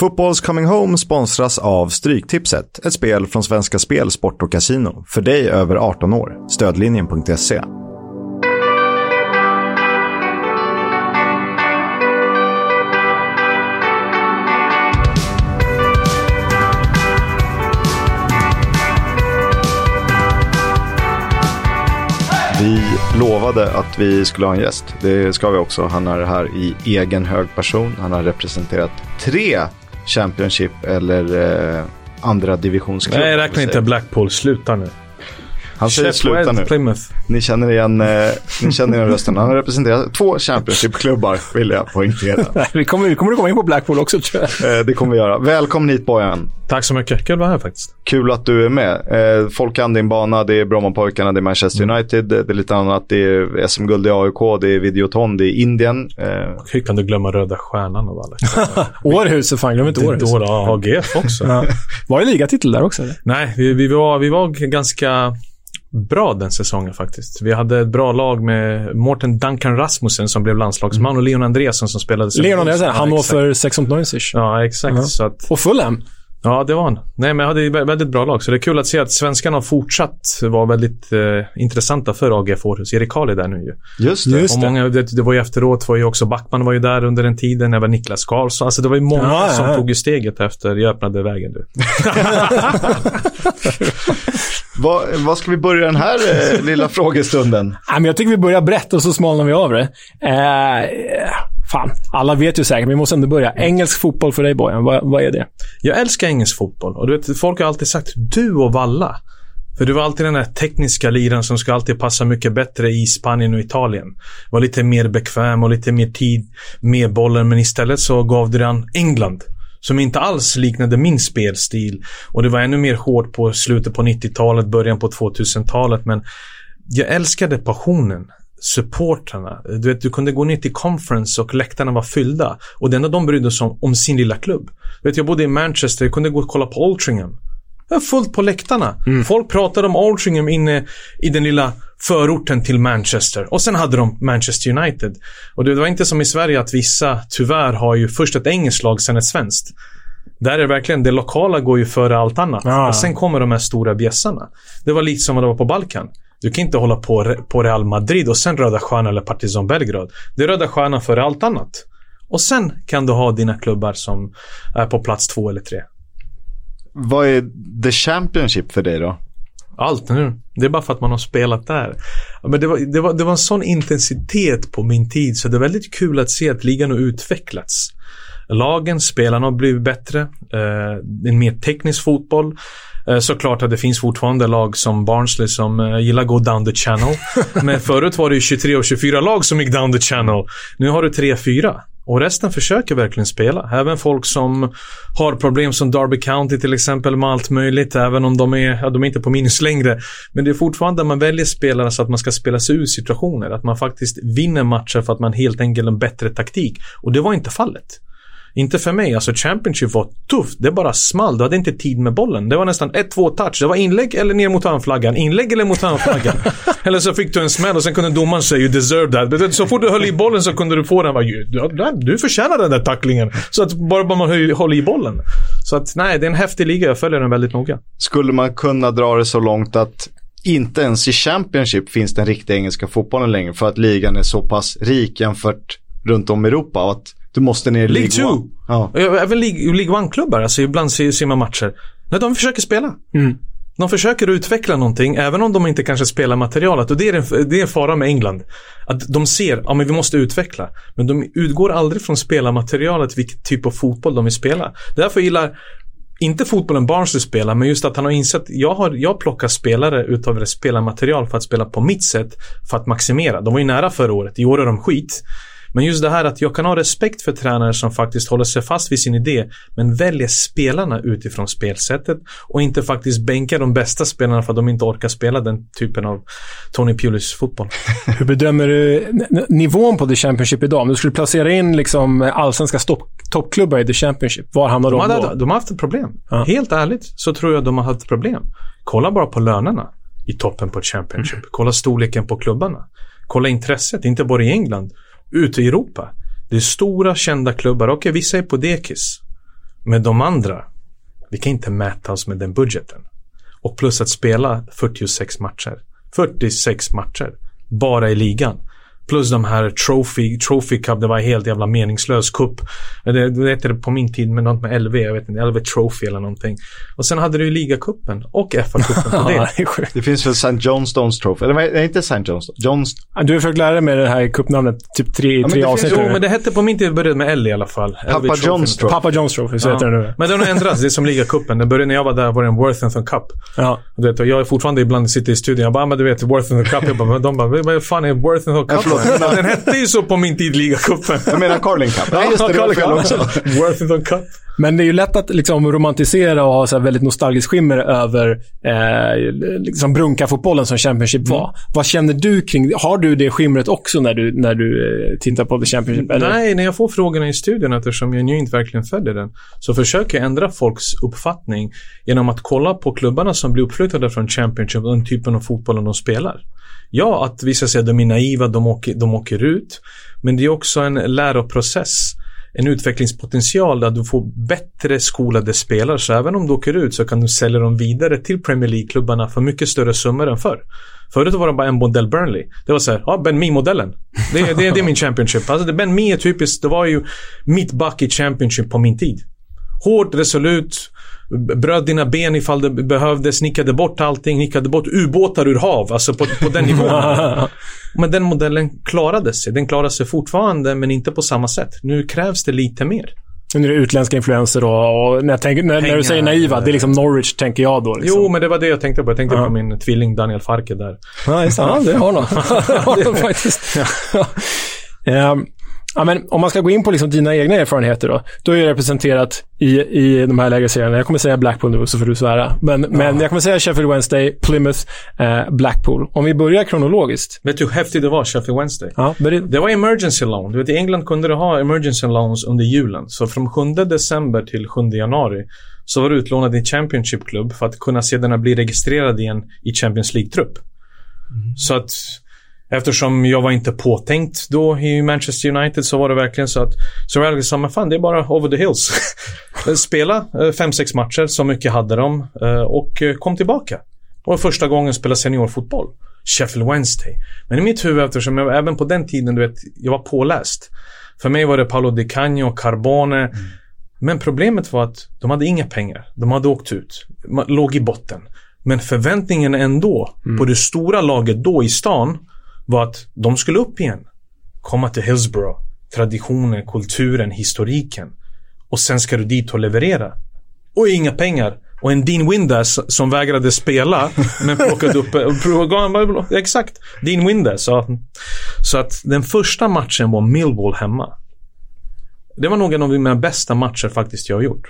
Football's Coming Home sponsras av Stryktipset, ett spel från Svenska Spel, Sport och Casino. För dig över 18 år. Stödlinjen.se. Vi lovade att vi skulle ha en gäst. Det ska vi också. Han är här i egen hög person. Han har representerat tre Championship eller eh, andra divisionsklubbar. Nej, räkna inte Blackpool. Sluta nu. Han säger sluta nu. Plymouth. Ni känner igen, eh, ni känner igen rösten. Han har representerat två Championship-klubbar, vill jag poängtera. vi kommer, vi kommer att komma in på Blackpool också tror jag. Eh, det kommer vi göra. Välkommen hit Bojan. Tack så mycket. Kul att vara här faktiskt. Kul att du är med. Eh, folk kan din bana. Det är Brommapojkarna, det är Manchester Mm. United, det är lite annat. Det är SM-guld i AIK, det är Videoton, det är Indien. Eh, Hur kan du glömma Röda Stjärnan av alla? Århus, fan glöm inte Århus. Då, då, AGF också. Ja. Var det ligatitel där också? Eller? Nej, vi, vi, var, vi var ganska bra den säsongen faktiskt. Vi hade ett bra lag med Morten Duncan Rasmussen som blev landslagsman och Leon Andreasson som spelade... Leon Andreasson, han var för 16 Neunzig. Ja, exakt. Ja. Så att, Och Fulham. ja, det var han. Nej, men jag hade ett väldigt bra lag. Så det är kul att se att svenskarna har fortsatt vara väldigt eh, intressanta för AGF Århus. Erik Karl är där nu ju. just det. Just och det. många, det, det var ju efteråt var ju också Backman var ju där under den tiden. Även Niklas Karlsson. Alltså det var ju många Ja, ja, som ja. tog ju steget efter jag öppnade vägen. Du. Vad, vad ska vi börja den här eh, lilla frågestunden? Nej, men jag tycker vi börjar brett och så smalnar vi av det. Eh, fan, alla vet ju säkert, men vi måste ändå börja. Engelsk fotboll för dig, Bojan. Vad, vad är det? Jag älskar engelsk fotboll. Och du vet, folk har alltid sagt du och Valla. För du var alltid den där tekniska liran som ska alltid passa mycket bättre i Spanien och Italien. Var lite mer bekväm och lite mer tid med bollen. Men istället så gav du den England. Som inte alls liknade min spelstil. Och det var ännu mer hårt på slutet på 90-talet, början på 2000-talet. Men jag älskade passionen. Supportrarna. Du vet, du kunde gå ner till conference och läktarna var fyllda. Och det enda de brydde sig om, om sin lilla klubb. Du vet, jag bodde i Manchester, jag kunde gå och kolla på Altringham. Det var fullt på läktarna. Folk pratade om Altrincham inne i den lilla förorten till Manchester. Och sen hade de Manchester United. Och det var inte som i Sverige att vissa, tyvärr, har ju först ett engelskt lag, sen ett svenskt. Där är det verkligen, det lokala går ju före allt annat. Ja. Och sen kommer de här stora bjässarna. Det var lite som vad det var på Balkan. Du kan inte hålla på på Real Madrid och sen Röda Stjärnan eller Partizan Belgrad. Det är Röda Stjärnan före allt annat. Och sen kan du ha dina klubbar som är på plats två eller tre. Vad är the Championship för dig då? Allt nu. Det är bara för att man har spelat där. Men det var, det, var, det var en sån intensitet på min tid så det är väldigt kul att se att ligan har utvecklats. Lagen, spelarna har blivit bättre. Eh, en mer teknisk fotboll. Eh, såklart att det finns fortfarande lag som Barnsley som eh, gillar att gå down the channel. Men förut var det ju 23 och 24 lag som gick down the channel. Nu har du 3-4. Och resten försöker verkligen spela. Även folk som har problem som Derby County till exempel med allt möjligt. Även om de är, ja, de är inte på minus längre. Men det är fortfarande man väljer spelare så att man ska spela sig ur situationer. Att man faktiskt vinner matcher för att man helt enkelt har en bättre taktik. Och det var inte fallet. Inte för mig. Alltså Championship var tufft. Det bara small. Du hade inte tid med bollen. Det var nästan 1-2 touch. Det var inlägg eller ner mot hörnflaggan. Inlägg eller mot hörnflaggan. eller så fick du en smäll och sen kunde domaren säga you deserve that. Så fort du höll i bollen så kunde du få den. "Du- förtjänar den där tacklingen. Så att bara man håller i bollen. Så att nej, det är en häftig liga. Jag följer den väldigt noga. Skulle man kunna dra det så långt att inte ens i Championship finns den riktiga engelska fotbollen längre för att ligan är så pass rik jämfört runt om i Europa att du måste ner i League League Two. One. Ja. Ja, Även League, League One-klubbar. Alltså ibland ser, man matcher. Nej, de försöker spela. Mm. De försöker utveckla någonting, även om de inte kanske spelar materialet. Och det är en, det är en fara med England. Att de ser, ja men vi måste utveckla. Men de utgår aldrig från spelarmaterialet, vilken typ av fotboll de vill spela. Därför gillar inte fotbollen Barnsley spelar, men just att han har insett, jag har, jag plockar spelare utav spelarmaterial för att spela på mitt sätt, för att maximera. De var ju nära förra året, i år är de skit. Men just det här att jag kan ha respekt för tränare som faktiskt håller sig fast vid sin idé men väljer spelarna utifrån spelsättet och inte faktiskt bänkar de bästa spelarna för att de inte orkar spela den typen av Tony Pulis fotboll. Hur bedömer du nivån på The Championship idag? Om du skulle placera in liksom allsvenska toppklubbar i The Championship, var hamnar De, de hade, då? de har haft ett problem. Ja. Helt ärligt så tror jag de har haft problem. Kolla bara på lönerna i toppen på Championship. Kolla storleken på klubbarna. Kolla intresset, inte bara i England, ute i Europa. Det är stora kända klubbar. Okej, vissa är på dekis. Men de andra, vi kan inte mäta oss med den budgeten. Och plus att spela 46 matcher. 46 matcher. Bara i ligan. Plus de här Trophy, Trophy Cup, det var helt jävla meningslös cup. Det, det hette det på min tid med något med LV, jag vet inte, LV Trophy eller någonting. Och sen hade du ju ligacupen och FA-cupen på det. Ja, det finns väl St. Johnstones Trophy? Eller nej, inte St. Johnstone. Johns... Du har försökt lära dig med det här cupnamnet typ tre, men tre avsnitt. Jo, men det hette på min tid, det började med L i alla fall. LV Trophy. John's Trophy. Papa John's Trophy, så heter det nu. Men den har ändrats, det är som ligacupen. Den började när jag var där, var det en Worthington Cup. Ja. Du vet, och jag är fortfarande ibland sitter i studion. Jag bara, "Ah, men du vet, Worthington Cup. Jag bara, men de bara, vad fan är Worthington Cup? Förlåt. den hette ju så på min tid, ligacupen. Jag menar Carling Cup. Nej, just det. Det var fel också. Worthington Cup. Men det är ju lätt att liksom romantisera och ha så här väldigt nostalgiskt skimmer över eh, liksom Brunka-fotbollen som Championship var. Vad känner du kring Har du det skimret också när du, när du eh, tittar på The Championship? Eller? Nej, när jag får frågorna i studion, eftersom jag nu inte verkligen följer den, så försöker jag ändra folks uppfattning genom att kolla på klubbarna som blir uppflyttade från Championship och den typen av fotbollen de spelar. Ja, att vissa säger att de är naiva, de åker, de åker ut. Men det är också en läroprocess. En utvecklingspotential där du får bättre skolade spelare. Så även om du åker ut så kan du sälja dem vidare till Premier League-klubbarna för mycket större summor än förr. Förut var det bara en modell Burnley. Det var så här, ja, Ben Mee-modellen. Det, är- det, det är min Championship. Alltså, Ben Mee är typiskt, det var ju mittback i Championship på min tid. Hårt, resolut, bröt dina ben ifall det behövdes, nickade bort allting, nickade bort ubåtar ur hav. Alltså på, på den nivån. Men den modellen klarade sig. Den klarar sig fortfarande, men inte på samma sätt. Nu krävs det lite mer. Nu är det utländska influenser och, och när, jag tänker, när, när du säger naiva, det är liksom Norwich, tänker jag då. Liksom. Jo, men det var det jag tänkte på. Jag tänkte Ja. på min tvilling Daniel Farke där. Ja, det. Ja, det har något. det har något faktiskt. Ehm, ja, men om man ska gå in på liksom dina egna erfarenheter då. Du har ju representerat i, i de här lägre serierna. Jag kommer säga Blackpool nu, så får du svära. Men, men jag kommer säga Sheffield Wednesday, Plymouth, eh, Blackpool. Om vi börjar kronologiskt. Vet du hur häftigt det var, Sheffield Wednesday? Ja, bered- Det var emergency loan. Du vet, I England kunde du ha emergency loans under julen. Så från 7 december till 7 januari så var du utlånad i Championship-klubb för att kunna sedan bli registrerad igen i Champions League-trupp. Så att eftersom jag var inte påtänkt då i Manchester United så var det verkligen så att så jag sa, men fan det är bara over the hills. Spela eh, fem, sex matcher, så mycket hade de eh, och eh, kom tillbaka. Och första gången spela seniorfotboll. Sheffield Wednesday. Men i mitt huvud, eftersom jag även på den tiden, du vet, jag var påläst. För mig var det Paolo Di Canio, Carbone. Men problemet var att de hade inga pengar. De hade åkt ut. Låg i botten. Men förväntningen ändå på det stora laget då i stan var att de skulle upp igen. Komma till Hillsborough. Traditionen, kulturen, historiken. Och sen ska du dit och leverera. Och inga pengar. Och en Dean Windass som vägrade spela men plockade upp... upp exakt. Dean Windass. Så, så att den första matchen var Millwall hemma. Det var nog en av mina bästa matcher faktiskt jag har gjort.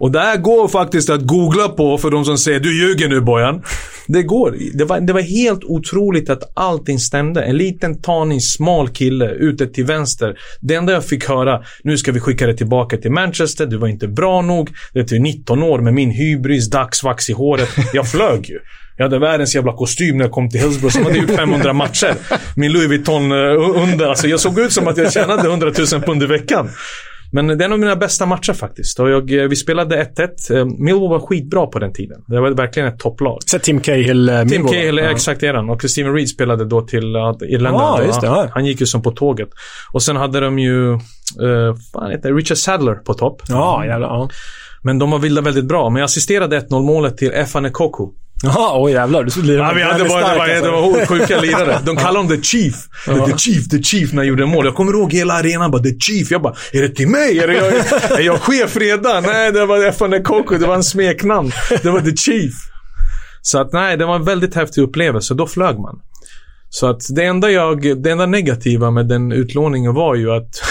Och det här går faktiskt att googla på för de som säger du ljuger nu Bojan. Det går. Det var, det var helt otroligt att allting stämde. En liten tanig, smal kille ute till vänster. Det enda jag fick höra, nu ska vi skicka dig tillbaka till Manchester. Du var inte bra nog. Du är 19 år med min hybris, dagsvax i håret. Jag flög ju. Jag hade världens jävla kostym när jag kom till Hillsborough som hade gjort 500 matcher. Min Louis Vuitton eh, under. Alltså jag såg ut som att jag tjänade 100 000 pund i veckan. Men det är en av mina bästa matcher faktiskt. Och jag, eh, vi spelade 1-1. Eh, Millwall var skitbra på den tiden. Det var verkligen ett topplag. Så Tim Cahill, eh, Tim Millwall, Cahill? Ja. exakt eran. Och Steven Reed spelade då till uh. Ja, just det, ja. Han gick ju som på tåget. Och sen hade de ju, uh, fan heter Richard Sadler på topp. Ja, jävlar. Ja. Men de var vilda väldigt bra. Men jag assisterade 1-0 målet till Efane Koku. Jaha, oj jävlar. Du skulle Ja, vi hade bara, det, var, det var sjuka lirare. De kallade honom The Chief. The Chief, The Chief när jag gjorde mål. Jag kommer ihåg hela arenan bara The Chief. Jag bara, är det till mig? Är, det jag, är jag chef redan? Nej, det var FN Koko. Det var en smeknamn. Det var The Chief. Så att nej, det var en väldigt häftig upplevelse. Då flög man. Så att det enda, jag, det enda negativa med den utlåningen var ju att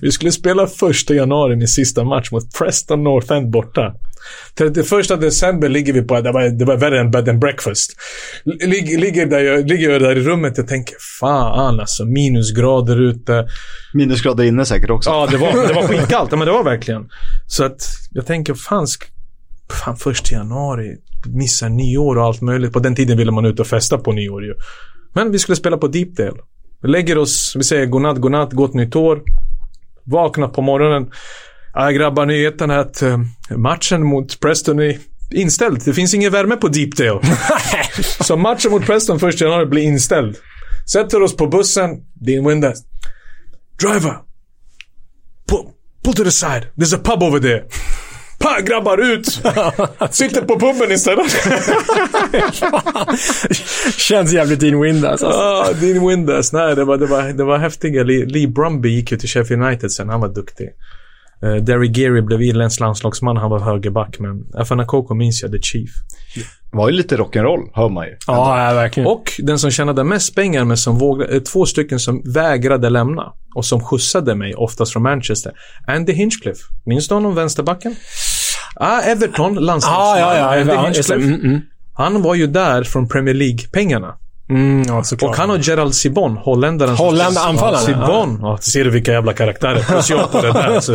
vi skulle spela första januari min sista match mot Preston North End borta. 31 december ligger vi på, det var, det var värre än bed and breakfast. Lig, ligger, där jag, ligger jag där i rummet och tänker fan alltså, minusgrader ute. Minusgrader inne säkert också. Ja, det var, det var skitkallt. Men det var verkligen. Så att jag tänker, fan, fan första januari, missa nyår och allt möjligt. På den tiden ville man ut och festa på nyår ju. Men vi skulle spela på Deepdale. Vi lägger oss, vi säger godnatt, godnatt, gott nytt år. Vaknar på morgonen. Ja, grabbar, nyheten är att eh, matchen mot Preston är inställd. Det finns ingen värme på Deepdale. Så matchen mot Preston första januari blir inställd. Sätter oss på bussen. Dean Windass. Driver. Pull, pull to the side. There's a pub over there. Pa, grabbar ut! Sitter på puben istället. Känns jävligt Dean Windass. Alltså. Ah, Dean Windass. Nej, det var, det var, det var häftiga. Lee, Lee Brumby gick ju till Sheffield United sen. Han var duktig. Uh, Derry Geary blev irländsk landslagsman. Han var högerback. Men Afana Koko minns jag, The Chief. Det var ju lite rock'n'roll, hör man ju. Ja, ja, verkligen. Och den som tjänade mest pengar men som vågade, eh, två stycken som vägrade lämna och som skjutsade mig, oftast från Manchester. Andy Hinchcliffe. Minns du honom, vänsterbacken? Ah, Everton, landslagsman. Ja, ja, ja. Ja. Mm, mm. Han var ju där från Premier League-pengarna. Mm, ja. Och han och Gerald Sibon, holländaren. Holländare- anfallaren, Ja, Sibon. Ja, ser du vilka jävla karaktärer. Plus jag på det där. Så.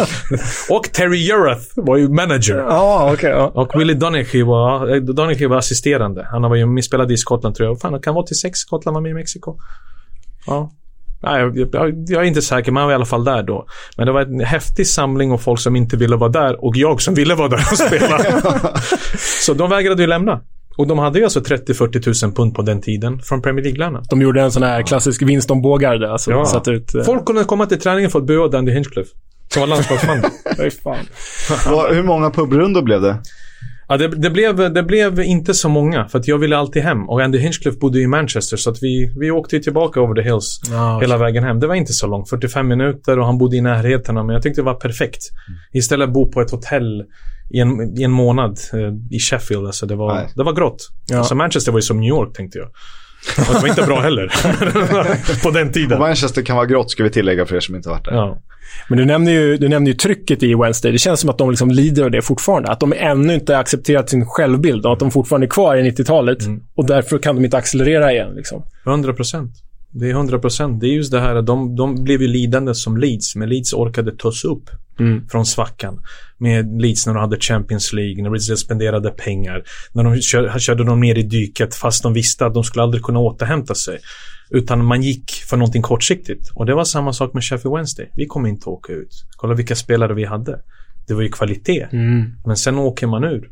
Och Terry Jurath var ju manager. Ja, okej. ja. Och Willie Donaghy var, eh, Donaghy var assisterande. Han var ju spelade i Skottland tror jag. Fan, det kan vara till sex Skottland var med i Mexiko. Ja. Nej, jag, jag, jag är inte säker, men han var i alla fall där då. Men det var en häftig samling av folk som inte ville vara där och jag som ville vara där och spela. Så de vägrade ju lämna. Och de hade ju alltså 30-40 000 pund på den tiden från Premier League-lönen. De gjorde en sån här klassisk Winston Bågar där. Alltså, Ja. satte ut... eh, Folk kunde komma till träningen för att bua Dandy Hinchcliffe. Som var landslagsman. Hur många pubrundor blev det? Ja, det, det, blev, det blev inte så många, för att jag ville alltid hem. Och Andy Hinchcliffe bodde i Manchester, så att vi, vi åkte tillbaka over the hills Ja, hela vägen hem. Det var inte så långt, 45 minuter och han bodde i närheten, men jag tyckte det var perfekt. Istället bo på ett hotell i en, i en månad eh, i Sheffield. Alltså det, var, Nej. det var grått. Ja. Alltså Manchester var ju som New York, tänkte jag. Och det var inte bra heller. på den Och tiden. Manchester kan vara grått, ska vi tillägga för er som inte varit där. Ja. Men du nämner, ju, du nämner ju trycket i Wednesday. Det känns som att de liksom lider av det fortfarande. Att de ännu inte har accepterat sin självbild och att de fortfarande är kvar i 90-talet. Och därför kan de inte accelerera igen. Liksom. 100 procent. Det är 100 procent. Det är just det här att de, de blev ju lidande som Leeds, men Leeds orkade ta sig upp från svackan. Med Leeds när de hade Champions League, när Leeds spenderade pengar. När de kör, körde de ner i dyket fast de visste att de skulle aldrig kunna återhämta sig. Utan man gick för någonting kortsiktigt. Och det var samma sak med Sheffield Wednesday. Vi kommer inte åka ut. Kolla vilka spelare vi hade. Det var ju kvalitet. Men sen åker man ur.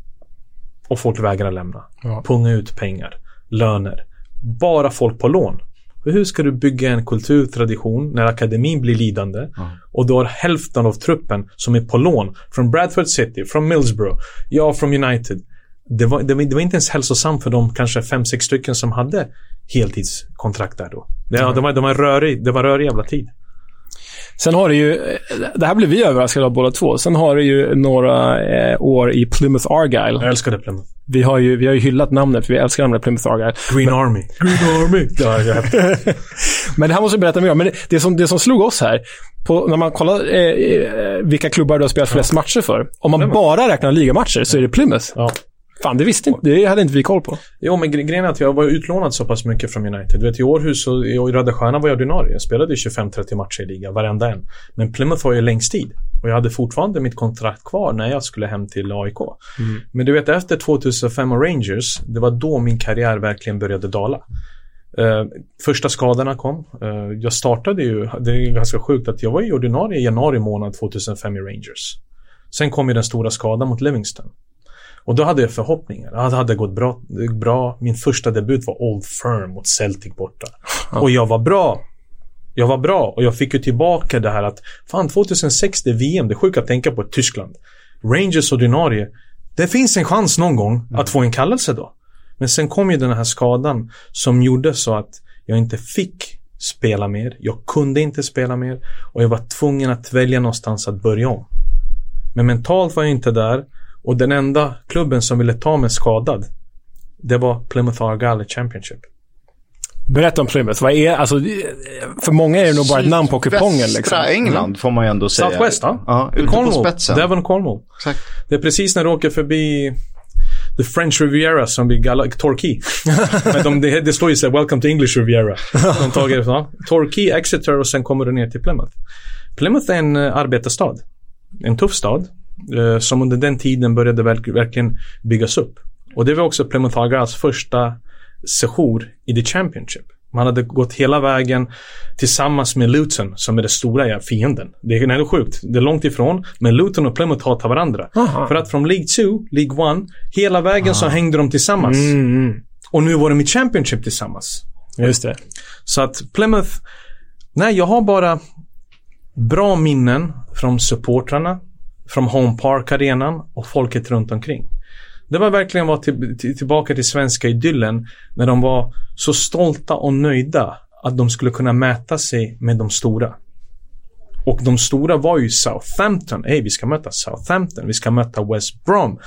Och folk vägrar lämna. Ja. Punga ut pengar. Löner. Bara folk på lån. För Hur ska du bygga en kulturtradition när akademin blir lidande och du har hälften av truppen som är på lån från Bradford City, från Middlesbrough, ja, från United. Det var, det, det var inte ens hälsosamt för de kanske fem, sex stycken som hade heltidskontrakt där då. Det, det, var, det, var en rörig, det var rörig jävla tid. Sen har det ju, det här blev vi överraskade av båda två. Sen har det ju några eh, år i Plymouth Argyle. Jag älskade Plymouth. Vi har ju, vi har ju hyllat namnet, för vi älskar namnet Plymouth Argyle. Green Army. Green Army. Ja, jag, Men det här måste du berätta mer om. Men det, det, som, det som slog oss här, på, när man kollar eh, eh, vilka klubbar du har spelat flest matcher för. Om man bara räknar ligamatcher så är det Plymouth. ja. Fan, det visste inte, det hade inte vi koll på. Jo, men gre- grejen är att jag var utlånad så pass mycket från United. Du vet, i Århus och i Röda Stjärnan var jag ordinarie. Jag spelade 25-30 matcher i liga, varenda en. Men Plymouth var ju längst tid. Och jag hade fortfarande mitt kontrakt kvar när jag skulle hem till AIK. Men du vet, efter 2005 och Rangers, det var då min karriär verkligen började dala. Eh, första skadorna kom. Eh, jag startade ju, det är ganska sjukt att jag var ju ordinarie i januari månad 2005 i Rangers. Sen kom ju den stora skadan mot Livingston. Och då hade jag förhoppningar. Ja, det hade gått bra. bra. Min första debut var Old Firm mot Celtic borta. Och jag var bra. Jag var bra och jag fick ju tillbaka det här att fan 2006 det är VM, det är sjukt att tänka på Tyskland. Rangers ordinarie. Det finns en chans någon gång att få en kallelse då. Men sen kom ju den här skadan som gjorde så att jag inte fick spela mer. Jag kunde inte spela mer och jag var tvungen att välja någonstans att börja om. Men mentalt var jag inte där och den enda klubben som ville ta mig skadad det var Plymouth Argyle Championship. Berätta om Plymouth. Vad är, alltså, för många är det nog bara ett namn på kupongen. Liksom. England får man ju ändå säga. Southwest, ja. Ja, ute på Cornwall. spetsen. Devon Cornwall. Exakt. Det är precis när du åker förbi The French Riviera som blir galla- Torquay. Men de, det, det står ju så här, Welcome to English Riviera. De ja. Torquay, Exeter och sen kommer du ner till Plymouth. Plymouth är en uh, arbetarstad. En tuff stad. Eh, som under den tiden började verk, verkligen byggas upp. Och det var också Plymouth första sejour i The Championship. Man hade gått hela vägen tillsammans med Luton som är den stora fienden. Det är, är sjukt. Det är långt ifrån. Men Luton och Plymouth hatar varandra. Aha. För att från League 2, League 1, hela vägen så hängde de tillsammans. Mm, mm. Och nu var de i Championship tillsammans. Just det. Så att Plymouth... Nej, jag har bara bra minnen från supportrarna, från Home Park-arenan och folket runt omkring. Det var verkligen vara till, till, tillbaka till svenska idyllen när de var så stolta och nöjda att de skulle kunna mäta sig med de stora. Och de stora var ju Southampton. Hej, vi ska möta Southampton. Vi ska möta West Brom.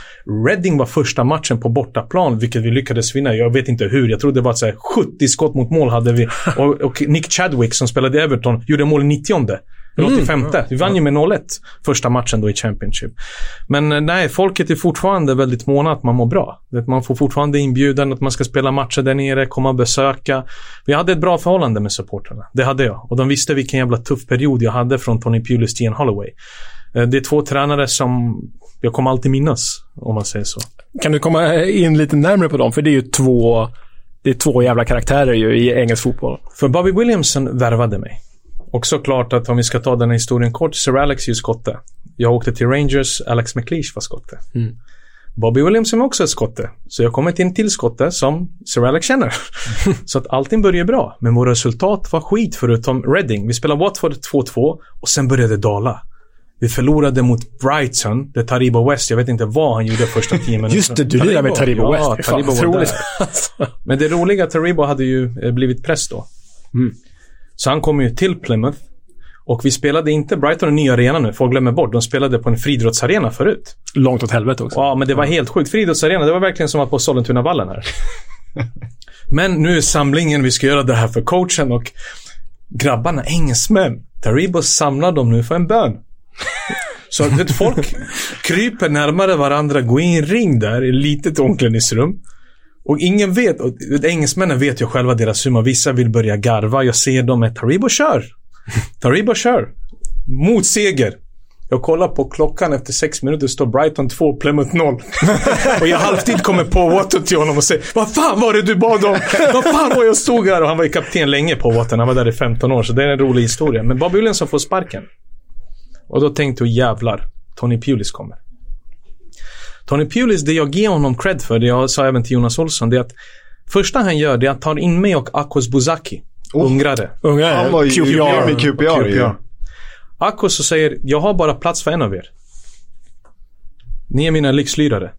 Reading var första matchen på bortaplan, vilket vi lyckades vinna. Jag vet inte hur. Jag tror det var så här 70 skott mot mål hade vi. Och, och Nick Chadwick som spelade i Everton gjorde mål i 90 eller 85. Vi vann ju med 0-1 första matchen då i Championship. Men eh, nej, folket är fortfarande väldigt måna att man mår bra. Man får fortfarande inbjudan att man ska spela matcher där nere, komma och besöka. Vi hade ett bra förhållande med supportrarna. Det hade jag. Och de visste vilken jävla tuff period jag hade från Tony Pulis till Ian Holloway. Eh, Det är två tränare som jag kommer alltid minnas, om man säger så. Kan du komma in lite närmare på dem? För det är ju två, det är två jävla karaktärer ju i engelsk fotboll. För Bobby Williamson värvade mig. Och såklart att om vi ska ta den här historien kort, Sir Alex är ju skotte. Jag åkte till Rangers, Alex McLeish var skotte. Mm. Bobby Williamson var också ett skotte. Så jag kommer till en till skotte som Sir Alex känner. så att allting började bra. Men våra resultat var skit förutom Reading. Vi spelade Watford 2-2 och sen började det dala. Vi förlorade mot Brighton, där Taribo West, jag vet inte vad han gjorde första tio minuterna. Just det, du lirar med Taribo West. Ja, Taribo var där. Men det roliga, Taribo hade ju eh, blivit press då. Mm. Så han kom ju till Plymouth. Och vi spelade inte Brighton en ny arena nu, folk glömmer bort. De spelade på en friidrottsarena förut. Långt åt helvete också. Ja, men det var helt sjukt. Friidrottsarena, det var verkligen som att på Sollentunavallen här. men nu är samlingen, vi ska göra det här för coachen och grabbarna, engelsmän. Taribo samlar dem nu för en bön. Så att folk kryper närmare varandra, går in i en ring där, i ett litet omklädningsrum. Och ingen vet, och engelsmännen vet ju själva deras humor. Vissa vill börja garva. Jag ser dem med Taribo kör. Taribo kör. Mot seger. Jag kollar på klockan efter sex minuter står Brighton 2, Plymouth 0. och i halvtid kommer på Water till honom och säger Vad fan var det du bad om? Vad fan var jag stod här? Och han var ju kapten länge på Water. Han var där i 15 år. Så det är en rolig historia. Men Bob Williamson får sparken. Och då tänkte jag jävlar. Tony Pulis kommer. Tony Pulis, det jag ger honom cred för, det jag sa även till Jonas Olsson, det är att första han gör, det är att ta in mig och Akos Buzaki. Oh. Ungrare. Unga Han var ju QPR. med QPR. QPR. Akos säger, jag har bara plats för en av er. Ni är mina lyxlirare.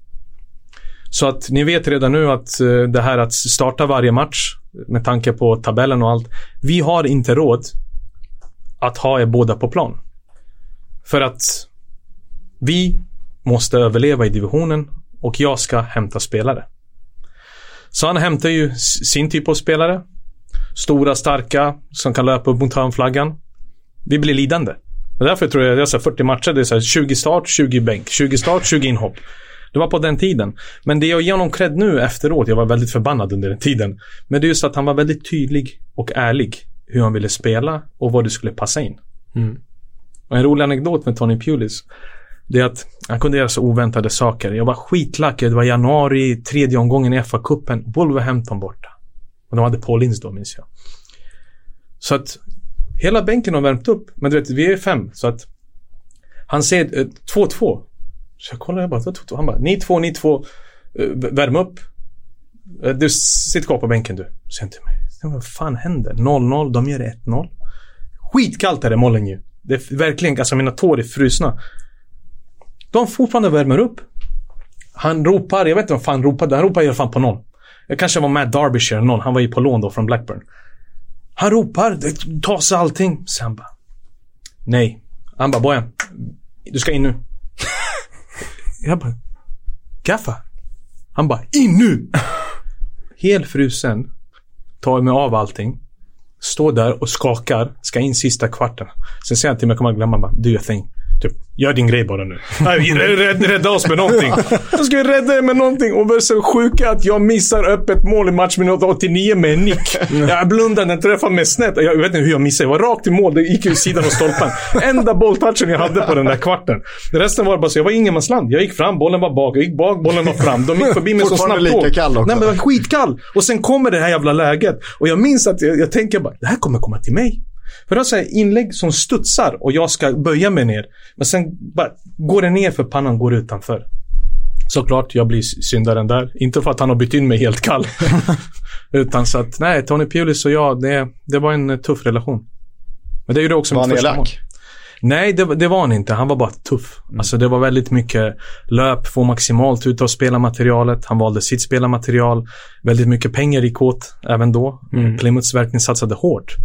Så att ni vet redan nu att eh, det här att starta varje match med tanke på tabellen och allt. Vi har inte råd att ha er båda på plan. För att vi måste överleva i divisionen och jag ska hämta spelare. Så han hämtar ju sin typ av spelare. Stora, starka, som kan löpa upp mot hörnflaggan. Vi blir lidande. Det är därför tror jag, jag sa 40 matcher, det är så här 20 start, 20 bänk. 20 start, 20 inhopp. Det var på den tiden. Men det jag ger honom cred nu efteråt, jag var väldigt förbannad under den tiden. Men det är just att han var väldigt tydlig och ärlig hur han ville spela och vad det skulle passa in. Mm. Och en rolig anekdot med Tony Pulis. Det är att han kunde göra så oväntade saker. Jag var skitlack. Det var januari, tredje omgången i FA-cupen. Wolverhampton borta. Och de hade Paul då, minns jag. Så att hela bänken har värmt upp. Men du vet, vi är fem. Så att han säger eh, 2-2. Så jag kollar, jag bara, 2-2. Han bara, ni två, ni två, eh, värm upp. Eh, Du, sitt kvar på bänken du. Säger han till mig. Vad fan händer? 0-0, de gör 1-0. Skitkallt är det mollen ju. Det är verkligen, alltså mina tår är frusna. De fortfarande värmer upp. Han ropar, jag vet inte vad fan han ropade. Han ropade i alla fall på någon. Det kanske var Matt Derbyshire eller någon. Han var ju på lån då från Blackburn. Han ropar, det sig allting. Så han bara... Nej. Han bara, Bojan. Du ska in nu. jag bara... Gaffa. Han bara, in nu! Helt frusen. Tar mig av allting. Står där och skakar. Ska in sista kvarten. Sen säger han till mig, jag kommer att glömma bara, do your thing. Typ, gör din grej bara nu. Nej, rädda, rädda oss med någonting. Jag ska rädda er med någonting. Och det så sjuka att jag missar öppet mål i matchminut 89 med en nick. Jag blundar, den träffar mig snett. Jag vet inte hur jag missade. Jag var rakt i mål. Det gick ju sidan av stolpen. Enda bolltouchen jag hade på den där kvarten. Resten var bara så, jag var ingenmansland. Jag gick fram, bollen var bak. Jag gick bak, bollen var fram. De gick förbi mig så snabbt lika tåg. kall också. Nej, men jag var skitkall. Och sen kommer det här jävla läget. Och jag minns att jag, jag tänker bara, det här kommer komma till mig. För det är inlägg som studsar och jag ska böja mig ner. Men sen bara går det ner för pannan går utanför. Såklart, jag blir syndaren där. Inte för att han har bytt in mig helt kall. Utan så att, nej, Tony Pulis och jag, det, det var en eh, tuff relation. Men det gjorde också Var mitt första mål. Nej, det, det var han inte. Han var bara tuff. Alltså det var väldigt mycket löp, få maximalt ut av spelarmaterialet. Han valde sitt spelarmaterial. Väldigt mycket pengar gick åt även då. Plymouths verkligen satsade hårt.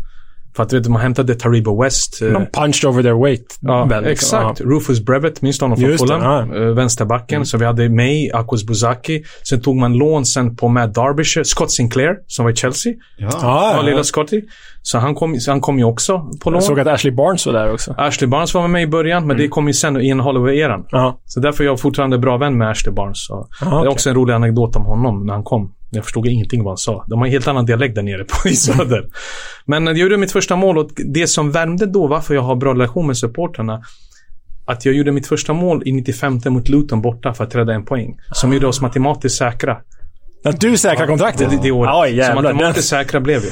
För att du vet, man hämtade Taribo West. eh, De punched over their weight. Ja, väl, liksom. exakt. Rufus Brevet, minns du honom från Fulham? ja. Mm. Eh, Vänsterbacken. Så vi hade May, Akos Buzaki. Sen tog man lån sen på Matt Derbyshire, Scott Sinclair, som var i Chelsea. Ja. Ja, Ja, ja, lilla ja. Scotty. Så han kom, han kom ju också på lån. Jag såg att Ashley Barnes var där också. Ashley Barnes var med i början, Mm. men det kom ju sen i en Holloway-eran. Ja. Så därför är jag fortfarande bra vän med Ashley Barnes. Så Aha, Det är okej. också en rolig anekdot om honom när han kom. Jag förstod ingenting vad han sa. De har en helt annan dialekt där nere på i söder. Men jag gjorde mitt första mål och det som värmde då, varför jag har bra relation med supporterna att jag gjorde mitt första mål i 95 mot Luton borta för att rädda en poäng. Som gjorde oss matematiskt säkra. Att du säkrar kontraktet? Det, det året. Oj, så jävlar. matematiskt säkra blev vi.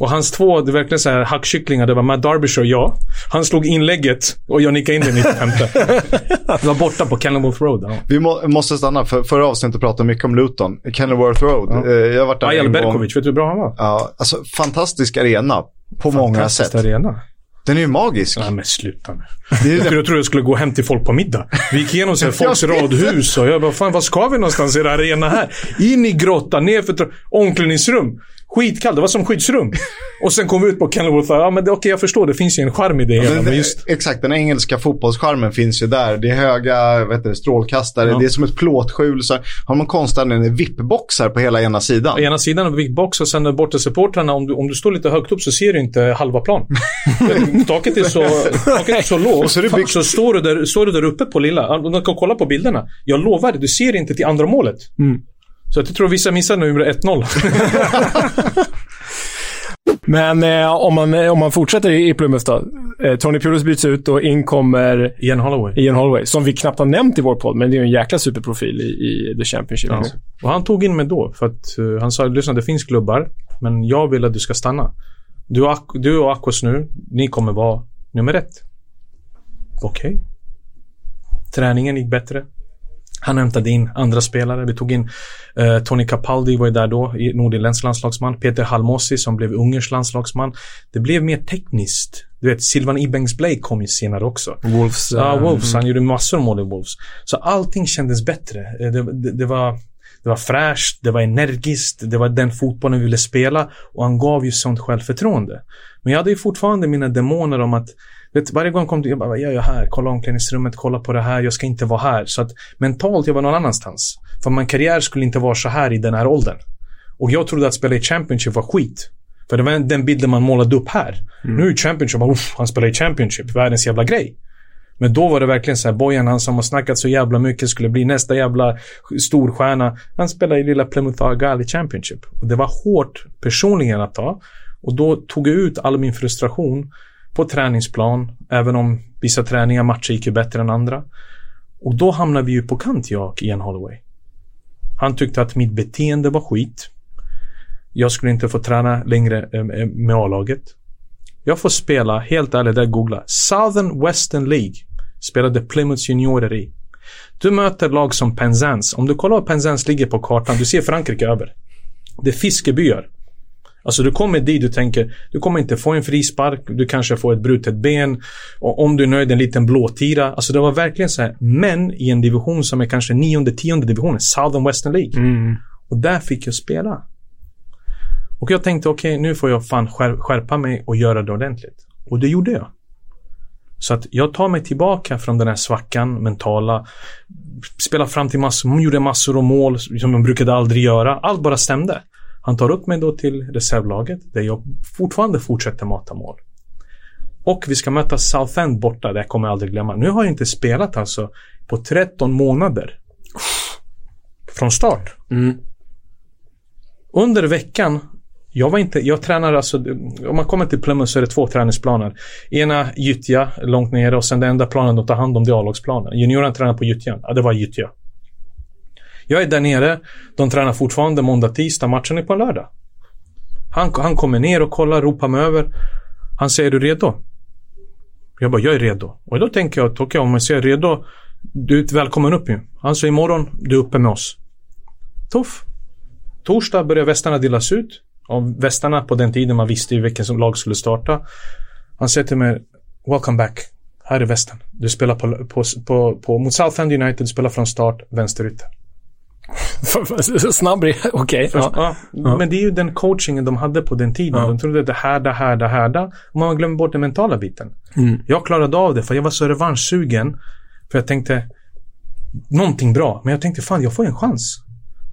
Och hans två, det är verkligen så här hackkycklingar. Det var Matt Derbyshire och jag. Han slog inlägget och jag nickade in det i 95. det var borta på Kenilworth Road. Ja. Vi må, måste stanna, för förra avsnittet pratade mycket om Luton. Kenilworth Road. Eh, Jag har varit där Ajal en gång. Berkovic, vet du hur bra han var? Ja, alltså fantastisk arena. På många Fantastisk sätt. arena. Den är ju magisk. Nej men sluta nu. Det är Jag det. trodde jag skulle gå hem till folk på middag. Vi gick igenom så folks radhus och jag bara, fan vad ska vi någonstans i den här arena här? In i grottan, ner för tra- omklädningsrum. Skitkallt, det var som skyddsrum. Och sen kom vi ut på Kenilworth ja men okej jag förstår, det finns ju en charm i det hela. Men just, Exakt, den engelska fotbollscharmen finns ju där. Det är höga vet du, strålkastare, Ja. det är som ett plåtskjul. Så har man konstnären VIP-boxar på hela ena sidan. ena sidan av Big Box och sen borta supportrarna, om du, om du står lite högt upp så ser du inte halva plan. taket är så, taket är så lågt. Och så är byggt- så står du, där, står du där uppe på lilla, om du kan kolla på bilderna. Jag lovar, du ser inte till andra målet. Mm. Så jag tror vissa missar nummer 1-0. Men eh, om, man, eh, om man fortsätter i, i Plymouth då. Eh, Tony Pulis byts ut och in kommer Ian Holloway. Ian Holloway, som vi knappt har nämnt i vår podd, men det är ju en jäkla superprofil i, i The Championship. Ja. Och han tog in mig då för att eh, han sa, lyssna det finns klubbar, men jag vill att du ska stanna. Du och, Ak- du och Akos nu, ni kommer vara nummer ett. Okej. Träningen gick bättre. Han hämtade in andra spelare. Vi tog in eh, Tony Capaldi var ju där då, i- nordirländsk landslagsman. Peter Halmossi som blev ungersk landslagsman. Det blev mer tekniskt. Du vet, Silvan Ibengs Blake kom ju senare också. Wolves. Ja, eh, Wolves. Han gjorde massor av mål i Wolves. Så allting kändes bättre. Eh, Det, det, det, var, det var fräscht, det var energiskt, det var den fotbollen vi ville spela och han gav ju sånt självförtroende. Men jag hade ju fortfarande mina demoner om att Vet, varje gång kom det, jag bara, vad gör jag här? Kolla omklädningsrummet, kolla på det här, jag ska inte vara här. Så att mentalt, jag var någon annanstans. För min karriär skulle inte vara så här i den här åldern. Och jag trodde att spela i Championship var skit. För det var den bilden man målade upp här. Nu är Championship, bara, "Uff, han spelar i Championship, världens jävla grej. Men då var det verkligen så här, Bojan han som har snackat så jävla mycket skulle bli nästa jävla storstjärna. Han spelar i lilla Plymouth Argyle Championship. Och det var hårt personligen att ta. Och då tog jag ut all min frustration på träningsplan, även om vissa träningar, matcher gick ju bättre än andra. Och då hamnade vi ju på kant, jag och Ian Holloway. Han tyckte att mitt beteende var skit. Jag skulle inte få träna längre eh, eh, med A-laget. Jag får spela, helt ärligt, där googla. Southern Western League spelade Plymouth juniorer i. Du möter lag som Penzance. Om du kollar var Penzance ligger på kartan, du ser Frankrike över. Det är fiskebyar. Alltså du kommer dit, du tänker, du kommer inte få en frispark, du kanske får ett brutet ben. Och om du är nöjd, en liten blåtira. Alltså det var verkligen så här, män i en division som är kanske nionde, tionde divisionen, Southern Western League. Mm. Och där fick jag spela. Och jag tänkte, okej, nu får jag fan skär, skärpa mig och göra det ordentligt. Och det gjorde jag. Så att jag tar mig tillbaka från den här svackan, mentala. Spelar fram till massor, gjorde massor av mål som de brukade aldrig göra. Allt bara stämde. Han tar upp mig då till reservlaget där jag fortfarande fortsätter mata mål. Och vi ska möta Southend borta, det kommer jag aldrig glömma. Nu har jag inte spelat alltså på 13 månader. Från start. Mm. Under veckan, jag var inte, jag tränar alltså, om man kommer till Plymouth så är det två träningsplaner. Ena gyttja, långt nere och sen den enda planen de tar hand om det är A-lagsplanen. Juniorerna tränar på gyttjan, ja det var gyttja. Jag är där nere, de tränar fortfarande måndag, tisdag, matchen är på en lördag. Han, han kommer ner och kollar, ropar mig över. Han säger, är du redo? Jag bara, jag är redo. Och då tänker jag, okej okay, om jag säger redo, du är välkommen upp ju. Han säger imorgon, du är uppe med oss. Tuff. Torsdag börjar västarna delas ut. Och västarna på den tiden man visste ju vilken som lag skulle starta. Han säger till mig, welcome back. Här är västen. Du spelar på, på, på, på mot Southend United, du spelar från start, vänsterytter. Snabb okej. Okay, ja. ja. Men det är ju den coachingen de hade på den tiden. De trodde att det härda, härda, härda. Och man glömmer bort den mentala biten. Mm. Jag klarade av det för jag var så revanschsugen. För jag tänkte, någonting bra. Men jag tänkte, fan jag får en chans.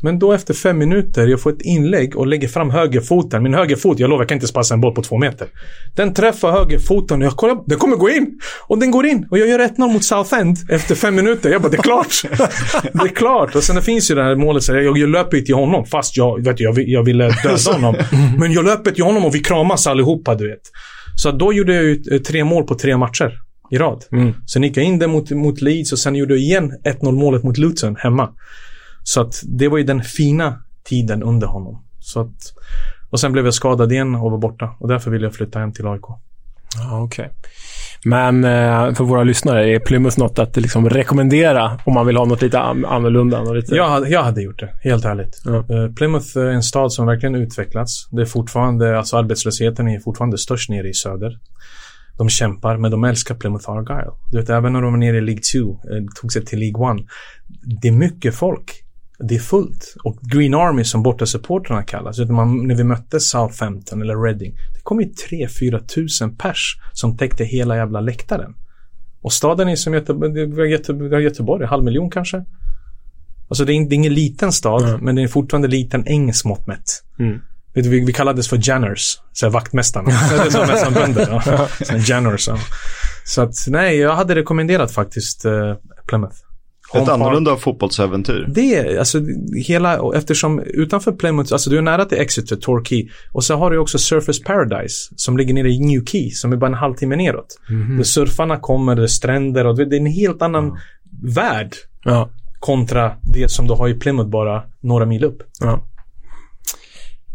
Men då efter fem minuter, jag får ett inlägg och lägger fram högerfoten. Min högerfot, jag lovar, jag kan inte spassa en boll på två meter. Den träffar högerfoten och jag kollar, den kommer gå in! Och den går in! Och jag gör 1-0 mot Southend efter fem minuter. Jag bara, det är klart! det är klart! Och sen det finns ju det här målet, så jag, jag löper till honom fast jag, vet, jag, jag ville döda honom. Men jag löper till honom och vi kramas allihopa, du vet. Så då gjorde jag ju tre mål på tre matcher i rad. Mm. Sen gick jag in där mot, mot Leeds och sen gjorde jag igen 1-0 målet mot Luton hemma. Så att det var ju den fina tiden under honom. Så att, och sen blev jag skadad igen och var borta. Och därför ville jag flytta hem till AIK. Okej. Okay. Men eh, för våra lyssnare, är Plymouth något att liksom rekommendera om man vill ha något lite annorlunda? Något lite... Jag, hade, jag hade gjort det, helt ärligt. Uh, Plymouth är en stad som verkligen utvecklats. Det är fortfarande, alltså arbetslösheten är fortfarande störst nere i söder. De kämpar, men de älskar Plymouth Argyle. Du vet, även när de var nere i League 2, eh, tog sig till League 1. Det är mycket folk det är fullt. Och Green Army som bortasupportrarna kallas. Man, när vi mötte Southampton eller Reading. Det kom ju 3-4 tusen pers som täckte hela jävla läktaren. Och staden är som Göteborg, Göteborg, Göteborg halv miljon kanske. Alltså det är, det är ingen liten stad, mm. men det är fortfarande liten engelsk mått mätt. Mm. Vi, vi kallades för Janners, så vaktmästarna. det är som, som bönder. Ja. Janners, ja. Så att nej, jag hade rekommenderat faktiskt uh, Plymouth. Ett annorlunda fotbollsäventyr. Det är alltså hela, eftersom utanför Plymouth, alltså du är nära till Exeter, Torquay och så har du också Surfers Paradise som ligger nere i New Key som är bara en halvtimme neråt. Mm -hmm. Där surfarna kommer, det är stränder och det är en helt annan mm. värld. Ja. Kontra det som du har i Plymouth bara några mil upp. Ja.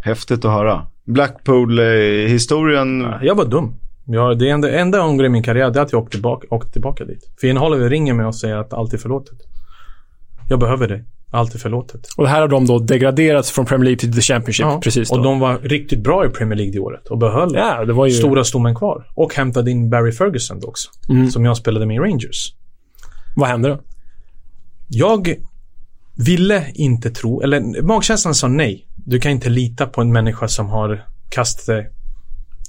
Häftigt att höra. Blackpool-historien. Ja, jag var dum. Ja, det enda, enda jag ångrar i min karriär det är att jag åkte tillbaka, åkte tillbaka dit. För Ian Holloway ringer mig och säger att allt är förlåtet. Jag behöver dig. Allt är förlåtet. Och här har de då degraderats från Premier League till The Championship. Ja, precis då. och de var riktigt bra i Premier League det året och behöll ja, det var ju... stora stommen kvar. Och hämtade in Barry Ferguson då också. Mm. Som jag spelade med i Rangers. Vad hände då? Jag ville inte tro, eller magkänslan sa nej. Du kan inte lita på en människa som har kastat dig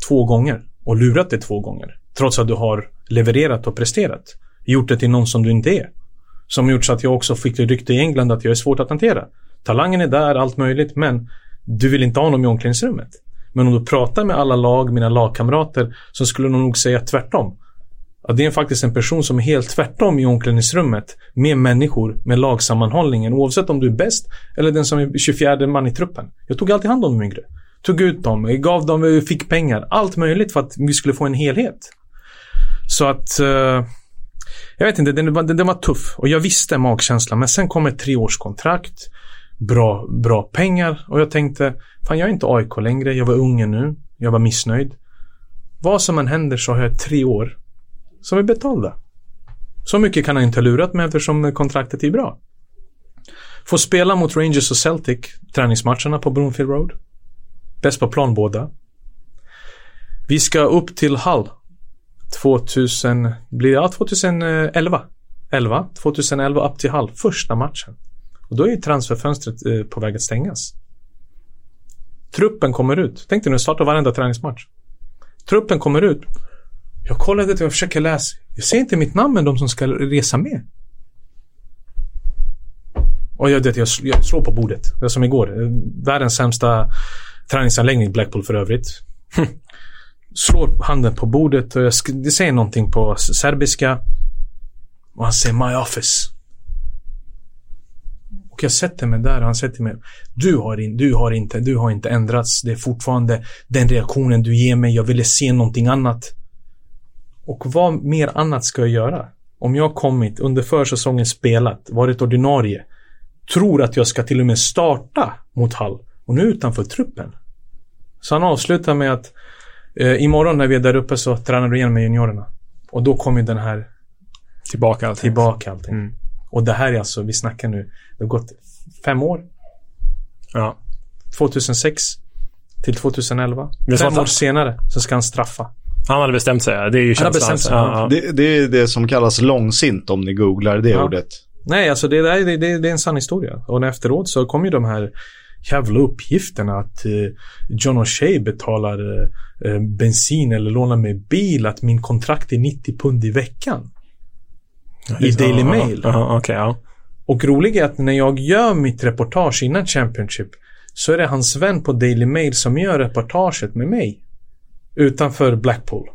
två gånger och lurat dig två gånger. Trots att du har levererat och presterat. Gjort det till någon som du inte är. Som gjort så att jag också fick rykte i England att jag är svårt att hantera. Talangen är där, allt möjligt, men du vill inte ha honom i omklädningsrummet. Men om du pratar med alla lag, mina lagkamrater, så skulle de nog säga tvärtom. Att det är faktiskt en person som är helt tvärtom i omklädningsrummet med människor, med lagsammanhållningen, oavsett om du är bäst eller den som är 24 man i truppen. Jag tog alltid hand om de yngre. Tog ut dem, gav dem, fick pengar. Allt möjligt för att vi skulle få en helhet. Så att... Uh, jag vet inte, den, den, den var tuff. Och jag visste magkänslan. Men sen kom ett treårskontrakt. Bra, bra pengar. Och jag tänkte, fan jag är inte AIK längre. Jag var ung nu. Jag var missnöjd. Vad som än händer så har jag tre år som är betalda. Så mycket kan han inte ha lurat mig eftersom kontraktet är bra. Få spela mot Rangers och Celtic träningsmatcherna på Broomfield Road. Bäst på plan båda. Vi ska upp till Hull 2000, blir det, ja, 2011. 11, 2011 upp till Hull, första matchen. Och då är ju transferfönstret eh, på väg att stängas. Truppen kommer ut. Tänk dig nu, startar varenda träningsmatch. Truppen kommer ut. Jag kollade och jag försöker läsa. Jag ser inte mitt namn med de som ska resa med. Och jag, jag, jag slår på bordet. Det är som igår. Världens sämsta Träningsanläggning Blackpool för övrigt. slår handen på bordet och jag det säger någonting på serbiska. Och han säger My office. Och jag sätter mig där och han säger till mig du har, in, du, har inte, du har inte ändrats. Det är fortfarande den reaktionen du ger mig. Jag ville se någonting annat. Och vad mer annat ska jag göra? Om jag kommit under försäsongen spelat, varit ordinarie, tror att jag ska till och med starta mot Hall och nu utanför truppen. Så han avslutar med att eh, imorgon när vi är där uppe så tränar du igen med juniorerna. Och då kommer den här Tillbaka allting. tillbaka allting. Mm. Och det här är alltså, vi snackar nu, det har gått fem år. Ja. 2006 till 2011. Det är så Fem år senare så ska han straffa. Han hade bestämt sig. Det är ju Han har känslan. bestämt sig, Ja, ja. Det, det är det som kallas långsint om ni googlar det Ja. ordet. Nej, alltså det, där, det, det, det är en sann historia. Och efteråt så kom ju de här jävla uppgifterna att eh, John O'Shea betalar eh, eh, bensin eller lånar mig bil, att min kontrakt är 90 pund i veckan. I Daily Mail. Och roligt är att när jag gör mitt reportage innan Championship så är det hans vän på Daily Mail som gör reportaget med mig. Utanför Blackpool.